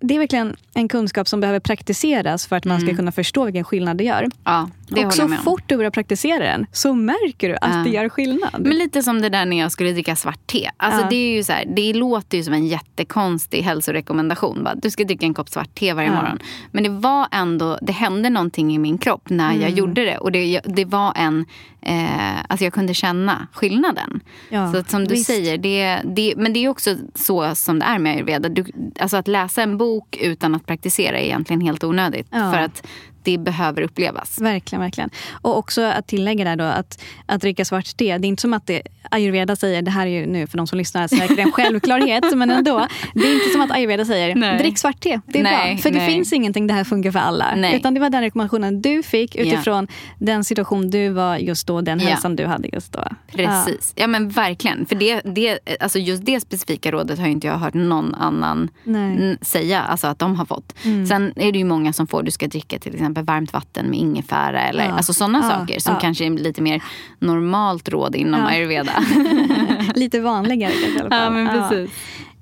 det är verkligen en kunskap som behöver praktiseras för att man ska kunna förstå vilken skillnad det gör. Ja, det och så fort du börjar praktisera den så märker du att Ja. det gör skillnad. Men lite som det där när jag skulle dricka svart te. Alltså Ja. det, är ju så här, det låter ju som en jättekonstig hälsorekommendation. Bara, du ska dricka en kopp svart te varje morgon. Men det var ändå, det hände någonting i min kropp när jag Mm. gjorde det. Och det, det var en eh, alltså jag kunde känna skillnaden. Ja, så att, som du visst. säger, det, det, men det är också så som det är med ayurveda. Du, alltså att läsa en bok utan att praktisera är egentligen helt onödigt. Ja. För att det behöver upplevas. Verkligen, verkligen. Och också att tillägga där då att, att dricka svart te, det är inte som att det, ayurveda säger, det här är ju nu för de som lyssnar säkert en självklarhet, men ändå. Det är inte som att ayurveda säger, Nej. drick svart te, det är Nej, bra. För det nej. finns ingenting, det här funkar för alla. Nej. Utan det var den rekommendationen du fick utifrån den situation du var just då, den Ja. hälsan du hade just då. Precis. Ja. men verkligen. För det, det, alltså just det specifika rådet har ju inte jag hört någon annan. Mm. säga alltså att de har fått. Sen är det ju många som får, du ska dricka till exempel varmt vatten med ingefära eller Ja. alltså sådana Ja, saker som ja. kanske är lite mer normalt råd inom Ja. ayurveda. Ja. Lite vanligare kanske i alla fall.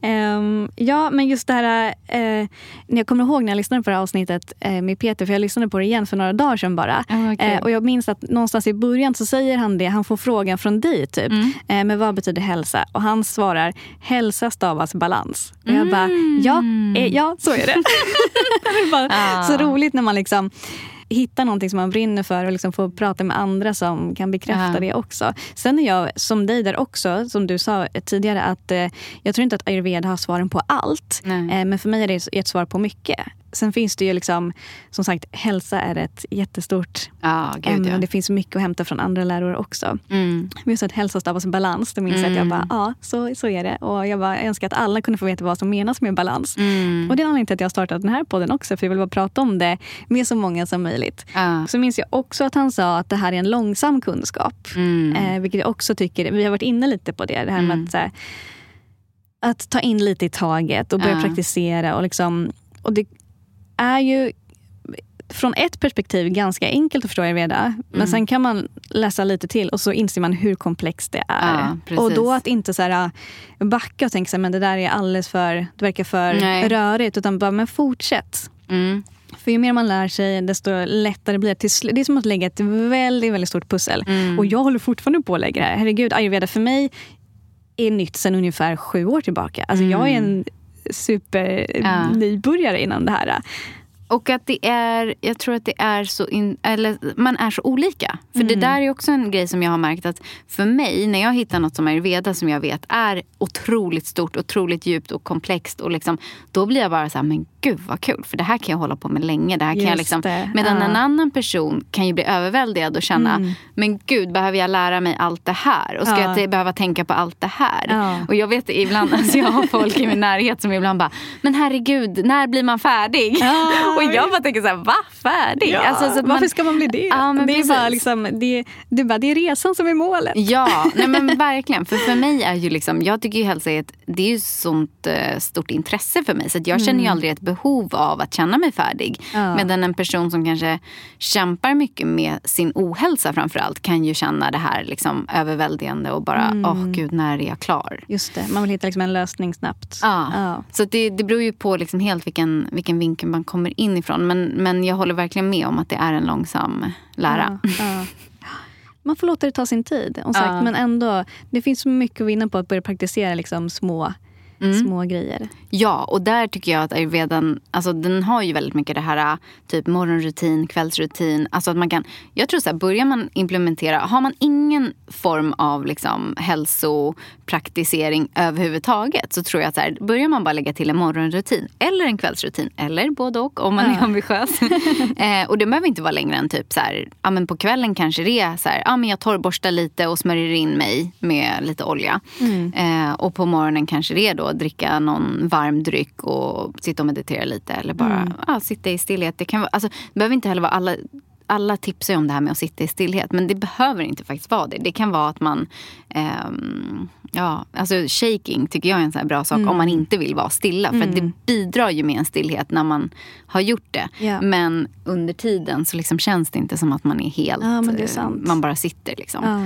Ehm, ja, men just det här... Eh, jag kommer ihåg när jag lyssnade på det här avsnittet eh, med Peter, för jag lyssnade på det igen för några dagar sedan bara. Ah, okej. Eh, och jag minns att någonstans i början så säger han det, han får frågan från dig typ. Mm. Men vad betyder hälsa? Och han svarar, hälsa stavas balans. Och jag bara, ja, eh, ja så är det. det är bara Ah. så roligt när man liksom hittar någonting som man brinner för och liksom får prata med andra som kan bekräfta Ja. det också. Sen är jag som dig där också, som du sa tidigare, att eh, jag tror inte att ayurveda har svaren på allt. Eh, men för mig är det ett svar på mycket. Sen finns det ju liksom, som sagt, hälsa är ett jättestort Ja, gud ämne ja. det finns mycket att hämta från andra läror också. Mm. Men just att hälsa stavas balans, då minns jag att jag bara, ja, så, så är det. Och jag bara önskar att alla kunde få veta vad som menas med balans. Mm. Och det är anledningen till att jag har startat den här podden också, för jag vill bara prata om det med så många som möjligt. Ja. Så minns jag också att han sa att det här är en långsam kunskap. Mm. Eh, vilket jag också tycker, vi har varit inne lite på det, det här med Mm. att, att ta in lite i taget och börja Ja. praktisera. Och, liksom, och det är ju från ett perspektiv ganska enkelt att förstå ayurveda. Men Mm. sen kan man läsa lite till och så inser man hur komplext det är. Ja, och då att inte så här, backa och tänka så här, men det där är alldeles för, det verkar för Nej. rörigt. Utan bara, men fortsätt. Mm. För ju mer man lär sig, desto lättare blir det. Det är som att lägga ett väldigt, väldigt stort pussel. Mm. Och jag håller fortfarande på att lägga det här. Herregud, ayurveda för mig är nytt sedan ungefär sju år tillbaka. Alltså jag är en supernybörjare Ja. inom det här. Och att det är, jag tror att det är så, in, eller man är så olika. För det där är också en grej som jag har märkt att för mig, när jag hittar något som ayurveda som jag vet är otroligt stort, otroligt djupt och komplext. Och liksom, då blir jag bara så här, men gud vad kul. För det här kan jag hålla på med länge. Det här kan jag liksom, det, medan ja. en annan person kan ju bli överväldigad och känna, men gud behöver jag lära mig allt det här? Och ska Ja. jag behöva tänka på allt det här? Ja. Och jag vet ibland, alltså jag har folk i min närhet som ibland bara, men herregud, när blir man färdig? Ja, och jag bara tänker så här, va? Färdig? Alltså, så att Varför man- ska man bli det? Ja, det, är bara liksom, det, det, bara, det är resan som är målet. Ja, nej men verkligen. För för mig är ju liksom, jag tycker ju hälsa är ett, det är ju sånt eh, stort intresse för mig. Så jag känner ju aldrig ett behov av att känna mig färdig. Mm. Ja. Medan en person som kanske kämpar mycket med sin ohälsa framförallt kan ju känna det här liksom överväldigande och bara, Mm. åh gud, när är jag klar? Just det, man vill hitta liksom en lösning snabbt. Ja. Ja. Så det, det beror ju på liksom helt vilken, vilken vinkel man kommer in ifrån. Men, men jag håller verkligen med om att det är en långsam lära. Ja, ja. Man får låta det ta sin tid. Om sagt. Men ändå, det finns mycket att vinna på att börja praktisera liksom små, Mm. små grejer. Ja, och där tycker jag att ayurvedan alltså den har ju väldigt mycket det här äh, typ morgonrutin, kvällsrutin. Alltså att man kan, jag tror så här, börjar man implementera, har man ingen form av liksom hälsopraktisering överhuvudtaget så tror jag att så här, börjar man bara lägga till en morgonrutin eller en kvällsrutin eller både och om man är ambitiös. eh, och det behöver inte vara längre än typ så här, ja men på kvällen kanske det är så här, ja men jag torrborstar lite och smörjer in mig med lite olja. Eh, och på morgonen kanske det är då att dricka någon varm dryck och sitta och meditera lite eller bara ja, sitta i stillhet. Det, kan vara, alltså, det behöver inte heller vara alla alla tipsar om det här med att sitta i stillhet. Men det behöver inte faktiskt vara det. Det kan vara att man... ehm, ja, alltså shaking tycker jag är en sån bra sak om man inte vill vara stilla. För att det bidrar ju med en stillhet när man har gjort det. Ja. Men under tiden så liksom känns det inte som att man är helt... Ja, men det är eh, sant. Man bara sitter liksom. Ja.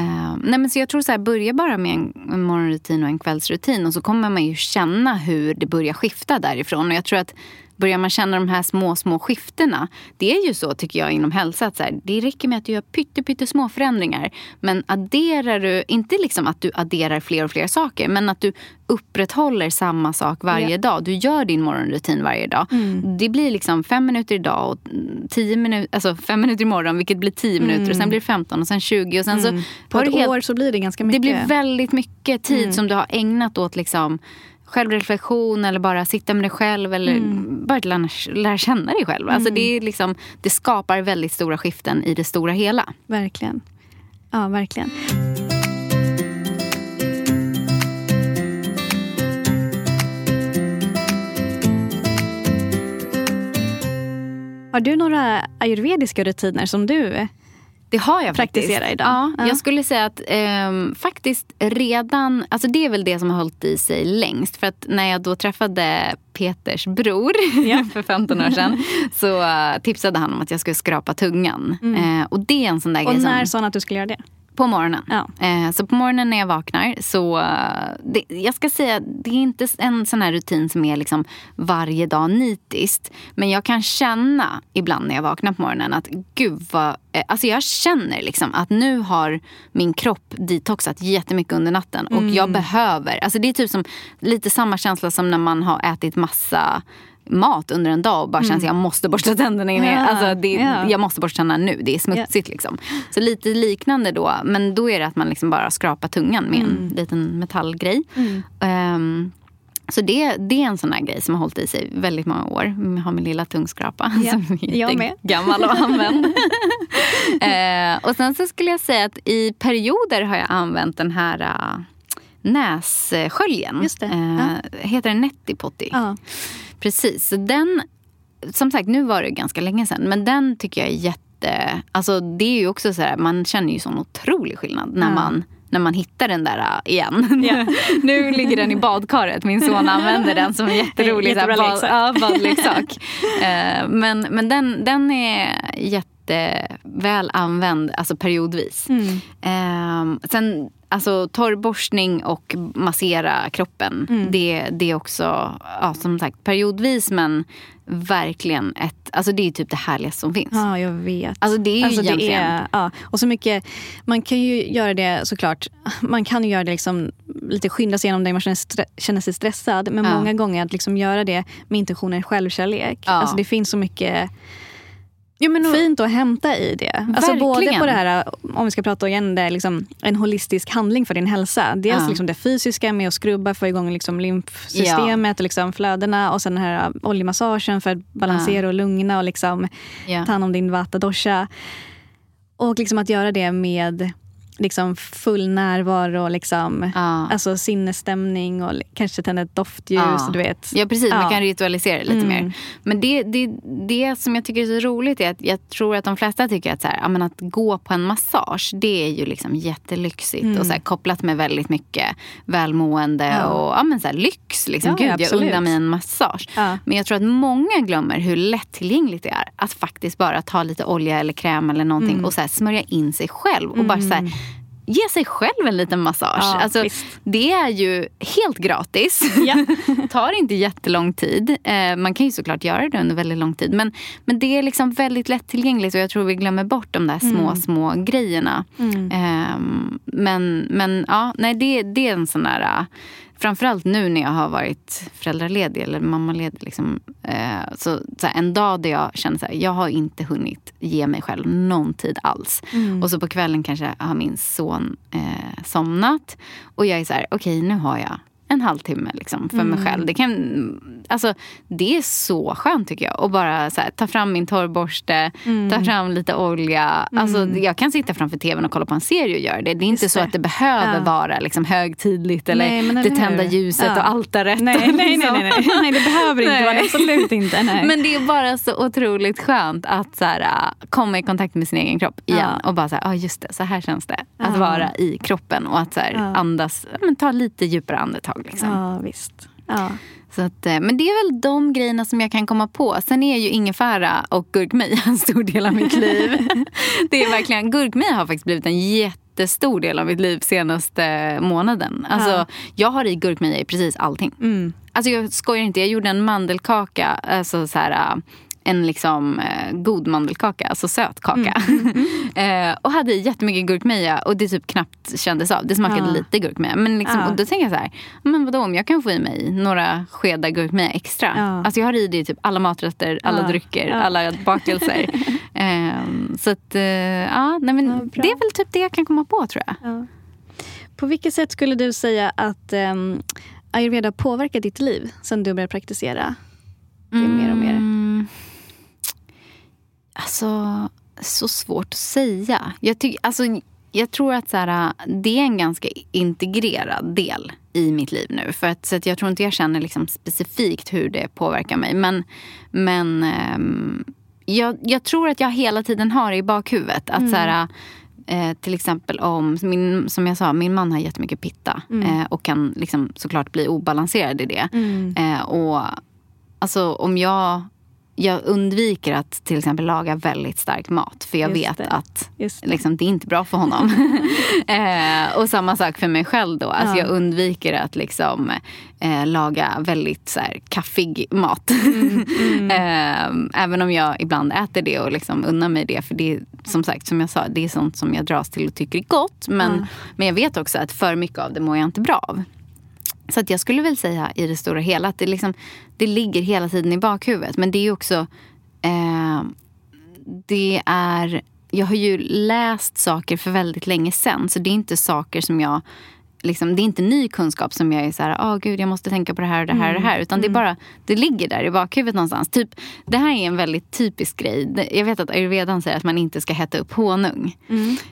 Eh, nej men så jag tror så här, börja bara med en, en morgonrutin och en kvällsrutin och så kommer man ju känna hur det börjar skifta därifrån. Och jag tror att börjar man känna de här små, små skiftena. Det är ju så tycker jag inom hälsa att så här, det räcker med att du gör pytte, pytte små förändringar. Men adderar du, inte liksom att du adderar fler och fler saker, men att du upprätthåller samma sak varje yeah. dag. Du gör din morgonrutin varje dag. Mm. Det blir liksom fem minuter idag och tio minuter, alltså fem minuter imorgon vilket blir tio minuter mm. och sen blir det 15 och sen 20 och sen mm. så... På ett helt, år så blir det ganska mycket. Det blir väldigt mycket tid mm. som du har ägnat åt liksom självreflektion eller bara sitta med dig själv eller mm. bara lära, lära känna dig själv. Alltså det, är liksom, det skapar väldigt stora skiften i det stora hela. Verkligen. Ja, verkligen. Har du några ayurvediska rutiner som du det har jag faktiskt. idag? Ja, ja, Jag skulle säga att eh, faktiskt redan, alltså det är väl det som har hållit i sig längst. För att när jag då träffade Peters bror ja. för 15 år sedan så tipsade han om att jag skulle skrapa tungan. Mm. Eh, och det är en sån där och grej när sa han att du skulle göra det? På morgonen. Ja. Eh, så på morgonen när jag vaknar så... Eh, det, jag ska säga, det är inte en sån här rutin som är liksom varje dag nitiskt. Men jag kan känna ibland när jag vaknar på morgonen att gud vad... Eh, alltså jag känner liksom att nu har min kropp detoxat jättemycket under natten. Och mm. jag behöver... Alltså det är typ som lite samma känsla som när man har ätit massa mat under en dag och bara mm. känns att jag måste borsta tänderna. Innan yeah. alltså det, yeah. Jag måste borsta tänderna nu, det är smutsigt. Yeah. Liksom. Så lite liknande då. Men då är det att man liksom bara skrapar tungan med mm. en liten metallgrej. Mm. Um, så det, det är en sån här grej som har hållit i sig väldigt många år. Jag har min lilla tungskrapa ja, som är gammal och använd. uh, och sen så skulle jag säga att i perioder har jag använt den här uh, nässköljen. Just det. Ja. Heter den Nettipotty? Ja. Precis. Den, som sagt, nu var det ganska länge sedan. Men den tycker jag är jätte... Alltså det är ju också så här, man känner ju sån otrolig skillnad när man när man hittar den där äh, igen. Yeah. nu ligger den i badkaret. Min son använder den som en jätterolig bad, ja, badleksak. uh, men men den, den är jätteväl använd alltså periodvis. Mm. Uh, sen Alltså torrborstning och massera kroppen. Mm. Det, det är också, ja, som sagt, periodvis men verkligen ett... Alltså det är typ det härligaste som finns. Ja, jag vet. Alltså det är alltså ju egentligen... Är, ja. Och så mycket, man kan ju göra det såklart, man kan ju göra det liksom lite skynda sig igenom det man känner, känner sig stressad. Men ja. många gånger att liksom göra det med intentionen självkärlek. Ja. Alltså det finns så mycket Jo, men fint att hämta i det. Alltså både på det här, om vi ska prata igen, det liksom en holistisk handling för din hälsa. Dels ja. liksom det fysiska med att skrubba, få igång liksom lymfsystemet ja. och liksom flödena. Och sen den här oljemassagen för att balansera ja. och lugna och liksom ja. ta hand om din vata dosha. Och liksom att göra det med liksom full närvaro och liksom, ja. alltså sinnesstämning och kanske tända ett doftljus. Ja. Du vet. ja precis, ja. man kan ritualisera det lite mm. mer. Men det, det, det som jag tycker är så roligt är att jag tror att de flesta tycker att, så här, att gå på en massage det är ju liksom jättelyxigt mm. och så här, kopplat med väldigt mycket välmående och ja, men så här, lyx. Liksom. Gud, jag undrar mig en massage. Men jag tror att många glömmer hur lättillgängligt det är att faktiskt bara ta lite olja eller kräm eller någonting mm. och så smörja in sig själv. Och bara så här, ge sig själv en liten massage. Ja, alltså, det är ju helt gratis. Ja. tar inte jättelång tid. Eh, man kan ju såklart göra det under väldigt lång tid. Men, men det är liksom väldigt lättillgängligt och jag tror vi glömmer bort de där små, mm. små grejerna. Mm. Eh, men, men ja, nej, det, det är en sån där framförallt nu när jag har varit föräldraledig eller mammaledig. Liksom, eh, så, så här, en dag där jag känner att jag har inte hunnit ge mig själv någon tid alls. Mm. Och så på kvällen kanske har min son eh, somnat. Och jag är så här, okej okay, nu har jag en halvtimme liksom, för mm. mig själv. Det, kan, alltså, det är så skönt tycker jag. Att bara så här, ta fram min torrborste, mm. ta fram lite olja. Mm. Alltså, jag kan sitta framför tvn och kolla på en serie och göra det. Det är inte Just så det. att det behöver ja. vara liksom, högtidligt eller nej, det tända ljuset ja. och altaret. Nej, nej, nej, nej, nej, nej. det behöver inte vara Absolut inte. Nej. Men det är bara så otroligt skönt att så här, komma i kontakt med sin egen kropp igen. Ja. Och bara så här, ah, just det, så här känns det. Att vara i kroppen och att så här, andas, men, ta lite djupare andetag tag. Liksom. Ja, visst. Ja. Så att, eh, men det är väl de grejerna som jag kan komma på. Sen är ju ingefära och gurkmeja en stor del av mitt liv. det är verkligen, gurkmeja har faktiskt blivit en jätte jättestor del av mitt liv senaste månaden. Alltså, Ja. Jag har i gurkmeja i precis allting. Mm. Alltså jag skojar inte, jag gjorde en mandelkaka, alltså så här, en liksom eh, god mandelkaka, alltså söt kaka. eh, och hade jättemycket gurkmeja och det typ knappt kändes av. Det smakade Ja. lite gurkmeja. Men liksom, Ja. och då tänker jag så här, men vadå om jag kan få i mig några skedar gurkmeja extra. Ja. Alltså jag har i det i typ alla maträtter, alla drycker, alla bakelser. Ehm, så att, eh, ja, nej men det är väl typ det jag kan komma på tror jag. Ja. På vilket sätt skulle du säga att um, ayurveda påverkar ditt liv sen du började praktisera det mer och mer? Mm. Alltså, så svårt att säga. Jag, tyck, alltså, jag tror att så här, det är en ganska integrerad del i mitt liv nu. För att, så att jag tror inte jag känner liksom specifikt hur det påverkar mig. Men, men ehm, jag, jag tror att jag hela tiden har i bakhuvudet att så här, Eh, till exempel om, min, som jag sa, min man har jättemycket pitta. Eh, och kan liksom såklart bli obalanserad i det. Mm. Eh, och alltså om jag, jag undviker att till exempel laga väldigt stark mat. För jag Just vet det. att Just det. liksom, det är inte bra för honom. eh, och samma sak för mig själv då. Alltså, Ja. Jag undviker att liksom, eh, laga väldigt så här, kaffig mat. Mm, eh, även om jag ibland äter det och liksom unnar mig det. För det är som sagt, som jag sa, det är sånt som jag dras till och tycker är gott. Men, Ja. men jag vet också att för mycket av det mår jag inte bra av. Så att jag skulle väl säga i det stora hela att det, liksom, det ligger hela tiden i bakhuvudet. Men det är också... Eh, det är... Jag har ju läst saker för väldigt länge sen. Så det är inte saker som jag... Liksom, det är inte ny kunskap som jag är så här, åh gud jag måste tänka på det här och det här och det här. Utan det är bara, det ligger där i bakhuvudet någonstans. Typ, det här är en väldigt typisk grej. Det- Jag vet att ayurvedan säger att man inte ska hetta upp honung.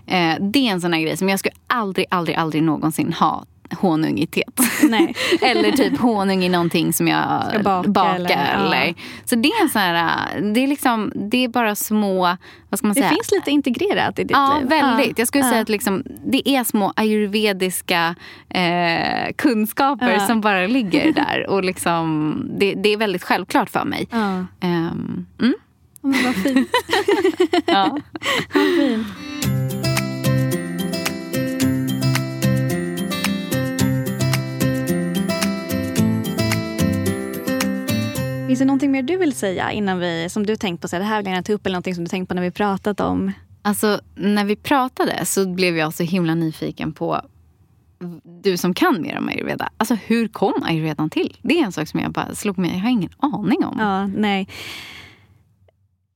Eh, det är en sån här grej som jag skulle aldrig, aldrig, aldrig någonsin ha honung i teet. Eller typ honung i någonting som jag Ska baka bakar. eller- Eller, ja. Så det är sån här, det är liksom, det är bara små, vad ska man Det säga? finns lite integrerat i ditt Ja, liv. väldigt. Jag skulle Ja. säga att liksom, det är små ayurvediska eh, kunskaper som bara ligger där. Och liksom, det, det är väldigt självklart för mig. Ja. Ehm, mm, Men vad fint. ja. Vad fint. Finns det någonting mer du vill säga innan vi, som du tänkt på, så här, det här vill jag gärna ta upp eller någonting som du tänkt på när vi pratat om? Alltså, när vi pratade så blev jag så himla nyfiken på du som kan mer om ayurveda. Alltså hur kom ayurvedan till? Det är en sak som jag bara slog mig, jag har ingen aning om. Ja, nej.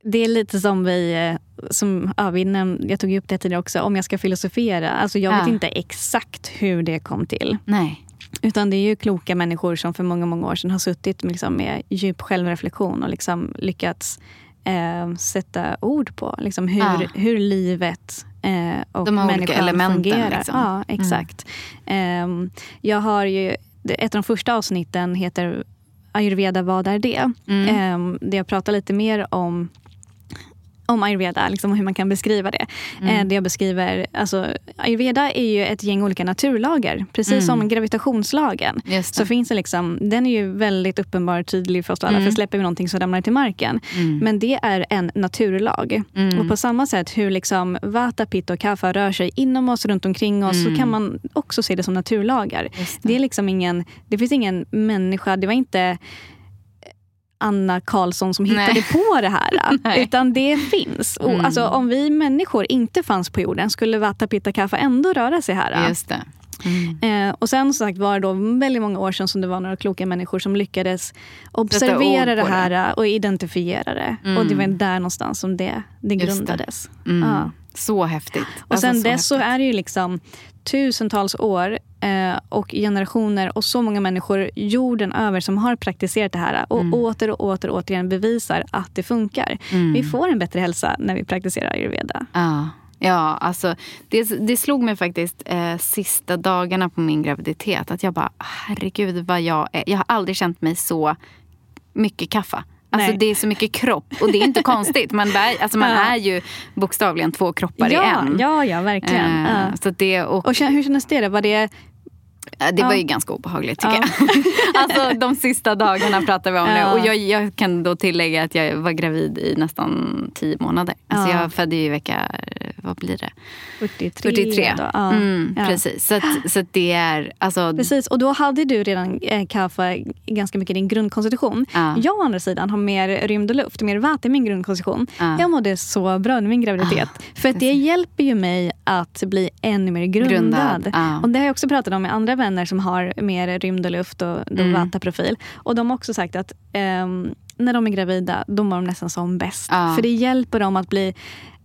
Det är lite som vi, eh, som, ja, vi näm- jag tog upp det tidigare också, om jag ska filosofera. Alltså jag vet Ja. inte exakt hur det kom till. Nej. Utan det är ju kloka människor som för många, många år sedan har suttit med, liksom, med djup självreflektion och liksom lyckats eh, sätta ord på liksom, hur, Ja. hur livet eh, och De människan elementen, fungerar. liksom. Ja, exakt. Ehm, jag har ju, ett av de första avsnitten heter Ayurveda, vad är det? Mm. Ehm, där jag pratar lite mer om om ayurveda, liksom hur man kan beskriva det. Mm. Eh, det jag beskriver, alltså, ayurveda är ju ett gäng olika naturlagar. Precis Mm. som gravitationslagen. Så det. finns det liksom, den är ju väldigt uppenbar och tydlig för oss alla. Mm. För släpper vi någonting så ramlar det till marken. Mm. Men det är en naturlag. Mm. Och på samma sätt hur liksom vata, pitta och kapha rör sig inom oss, runt omkring oss, Mm. så kan man också se det som naturlagar. Just Det, är liksom ingen, det finns ingen människa, det var inte Anna Karlsson som hittade Nej. på det här. Nej. utan det finns. Och, Mm. alltså, om vi människor inte fanns på jorden skulle vata, pitta, kapha ändå röra sig här. Just det. Mm. Eh, och sen som sagt var det då väldigt många år sedan som det var några kloka människor som lyckades observera det här eh, och identifiera det. Mm. Och det var där någonstans som det, det Just det. grundades. Mm. Ja. Så häftigt. Och Alltså, sen så dess så häftigt. är det ju liksom tusentals år eh, och generationer och så många människor jorden över som har praktiserat det här och Mm. åter och åter och återigen bevisar att det funkar. Mm. Vi får en bättre hälsa när vi praktiserar ayurveda. Ja, ja alltså, det, det slog mig faktiskt eh, sista dagarna på min graviditet att jag bara, herregud vad jag är. Jag har aldrig känt mig så mycket kaffa. Alltså det är så mycket kropp och det är inte konstigt. Man, bär, alltså man är ju bokstavligen två kroppar i Ja, en. ja, ja, verkligen. Ja. Så det, och, Och hur kändes det? Var det det var ja. ju ganska obehagligt tycker Ja. jag. alltså de sista dagarna pratar vi om Ja. nu. Och jag, jag kan då tillägga att jag var gravid i nästan tio månader. Alltså Ja. jag födde ju i vecka vad blir det? 43. 43. Då. Ja. Mm. Precis. Så, att, så att det är... Alltså, Precis, och då hade du redan eh, kaffe ganska mycket i din grundkonstitution. Ja. Jag å andra sidan har mer rymd och luft, mer vatten i min grundkonstitution. Ja. Jag mådde så bra under min graviditet. för att det hjälper ju mig att bli ännu mer grundad. Grundad. Och det har jag också pratat om med andra vänner som har mer rymd och luft och Mm. vata-profil. Och de har också sagt att ehm, när de är gravida, då mår de nästan som bäst. Ja. För det hjälper dem att bli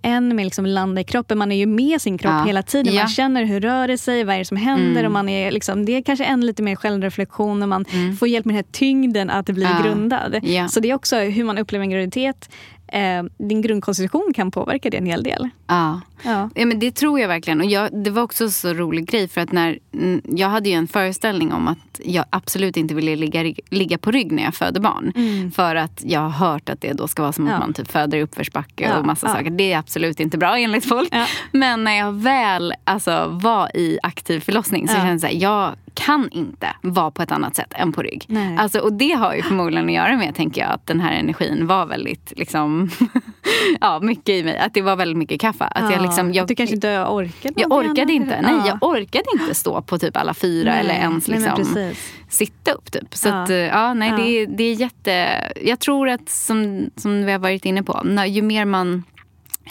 än mer liksom landa i kroppen. Man är ju med sin kropp Ja. hela tiden. Ja. Man känner hur rör det sig, vad är det som händer. Mm. Och man är liksom, det är kanske än lite mer självreflektion och man får hjälp med den här tyngden att bli Ja. grundad. Ja. Så det är också hur man upplever en graviditet. Eh, din grundkonstitution kan påverka det en hel del. ja. Ja. Ja, men det tror jag verkligen. Och jag, det var också en så rolig grej. För att när, mm, jag hade ju en föreställning om att jag absolut inte ville ligga, ligga på rygg när jag föder barn. För att jag har hört att det då ska vara som att Mm. Ja. man typ föder i uppförsbacke Ja, och massa saker. Det är absolut inte bra enligt folk. Men när jag väl alltså, var i aktiv förlossning så Ja. kände jag så här, jag kan inte vara på ett annat sätt än på rygg. Nej. Alltså, och det har ju förmodligen att göra med, tänker jag, att den här energin var väldigt, liksom, ja, mycket i mig. Att det var väldigt mycket kaffe. Att jag, liksom, jag, du kanske inte orkade jag orkade inte. Nej, Ja. jag orkade inte stå på typ alla fyra Nej, eller ens nej, liksom precis. sitta upp. Typ. Så Ja. att, eh, ja, nej, Ja. Det, är, det är jätte... Jag tror att, som, som vi har varit inne på, när, ju mer man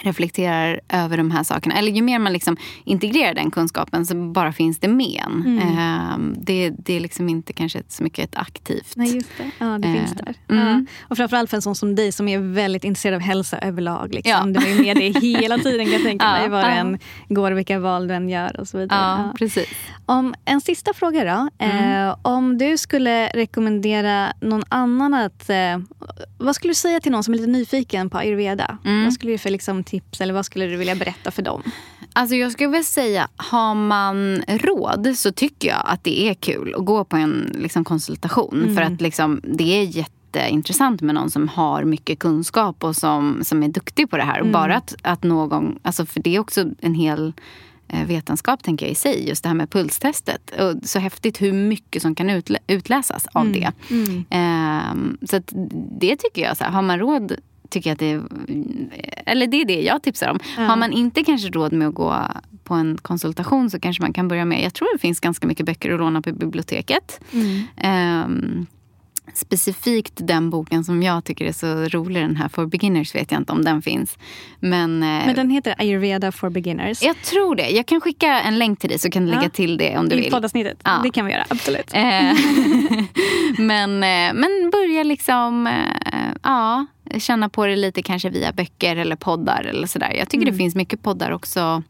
reflekterar över de här sakerna. Eller ju mer man liksom integrerar den kunskapen så bara finns det med en. Mm. Ehm, det, det är liksom inte kanske så mycket ett aktivt... Nej, just det. Ja, det Eh, finns där. mm. Ja. Och framförallt för en sån som dig som är väldigt intresserad av hälsa överlag. Liksom. Ja. Du ju med det hela tiden kan jag tänka Ja, mig. Var ja. du än går, vilka val du än gör och så vidare. Ja, precis. Om, en sista fråga då. Mm. Eh, om du skulle rekommendera någon annan att... Eh, vad skulle du säga till någon som är lite nyfiken på ayurveda? Mm. Vad skulle du för liksom, tips eller vad skulle du vilja berätta för dem? Alltså jag skulle väl säga, har man råd så tycker jag att det är kul att gå på en liksom, konsultation. För att liksom, det är jätteintressant med någon som har mycket kunskap och som, som är duktig på det här. Och bara att, att någon, alltså för det är också en hel eh, vetenskap tänker jag i sig. Just det här med pulstestet. Och så häftigt hur mycket som kan utlä- utläsas av det. Ehm, så det tycker jag, så här, har man råd tycker att det är, eller det är det jag tipsar om. Har man inte kanske råd med att gå på en konsultation så kanske man kan börja med, jag tror det finns ganska mycket böcker att låna på biblioteket. Ehm, specifikt den boken som jag tycker är så rolig, den här For beginners vet jag inte om den finns. Men, eh, Men den heter Ayurveda for beginners. jag tror det. Jag kan skicka en länk till dig så kan du Ja. lägga till det om du I vill. poddavsnittet. Ja. Det kan vi göra, absolut. Eh, men, eh, men börja liksom ja, känna på det lite kanske via böcker eller poddar. eller sådär. Jag tycker det finns mycket poddar också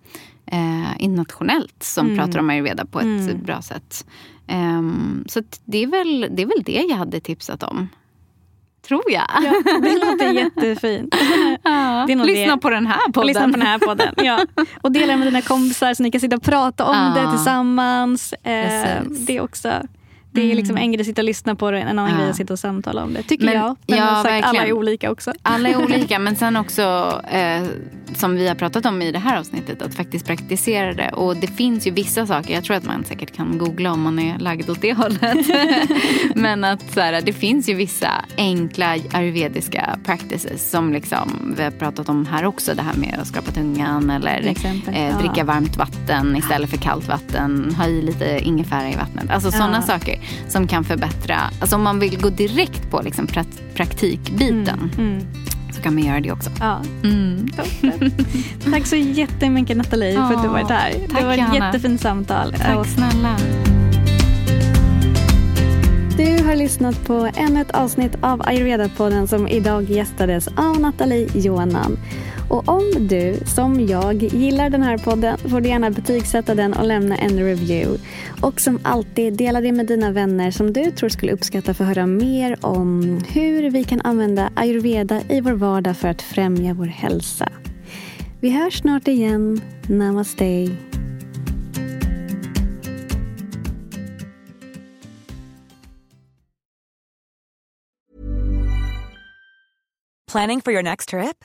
eh, internationellt som pratar om ayurveda på ett bra sätt. Ehm, så det, är väl, det är väl det jag hade tipsat om. Tror jag. Ja, det låter jättefint. Ja. Lyssna det. på den här podden. Lyssna på den här podden. Ja. Och dela med dina kompisar så ni kan sitta och prata om Ja. det tillsammans. Eh, det är också det är liksom en grej att sitta och lyssna på det, en annan Ja. grej att sitta och samtala om det. Tycker Men- jag. Men ja, sagt, alla är olika också. Alla är olika, men sen också eh, som vi har pratat om i det här avsnittet, att faktiskt praktisera det. Och det finns ju vissa saker, jag tror att man säkert kan googla om man är lagd åt det hållet. men att så här, det finns ju vissa enkla ayurvediska practices som liksom, vi har pratat om här också, det här med att skrapa tungan eller exempel, eh, ja. dricka varmt vatten istället för kallt vatten, ha i lite ingefära i vattnet. Alltså sådana Ja. saker som kan förbättra, alltså om man vill gå direkt på liksom prak- praktikbiten Mm. Så kan man göra det också. Ja. Mm. Tack så jättemycket Nathalie för att du Ja, varit här. tack, det var ett jättefint samtal. Tack Och snälla. Du har lyssnat på ännu ett avsnitt av Ayurveda-podden som idag gästades av Nathalie Johanan. Och om du, som jag, gillar den här podden får du gärna betygsätta den och lämna en review. Och som alltid, dela det med dina vänner som du tror skulle uppskatta för att höra mer om hur vi kan använda ayurveda i vår vardag för att främja vår hälsa. Vi hörs snart igen. Namaste. Planning for your next trip?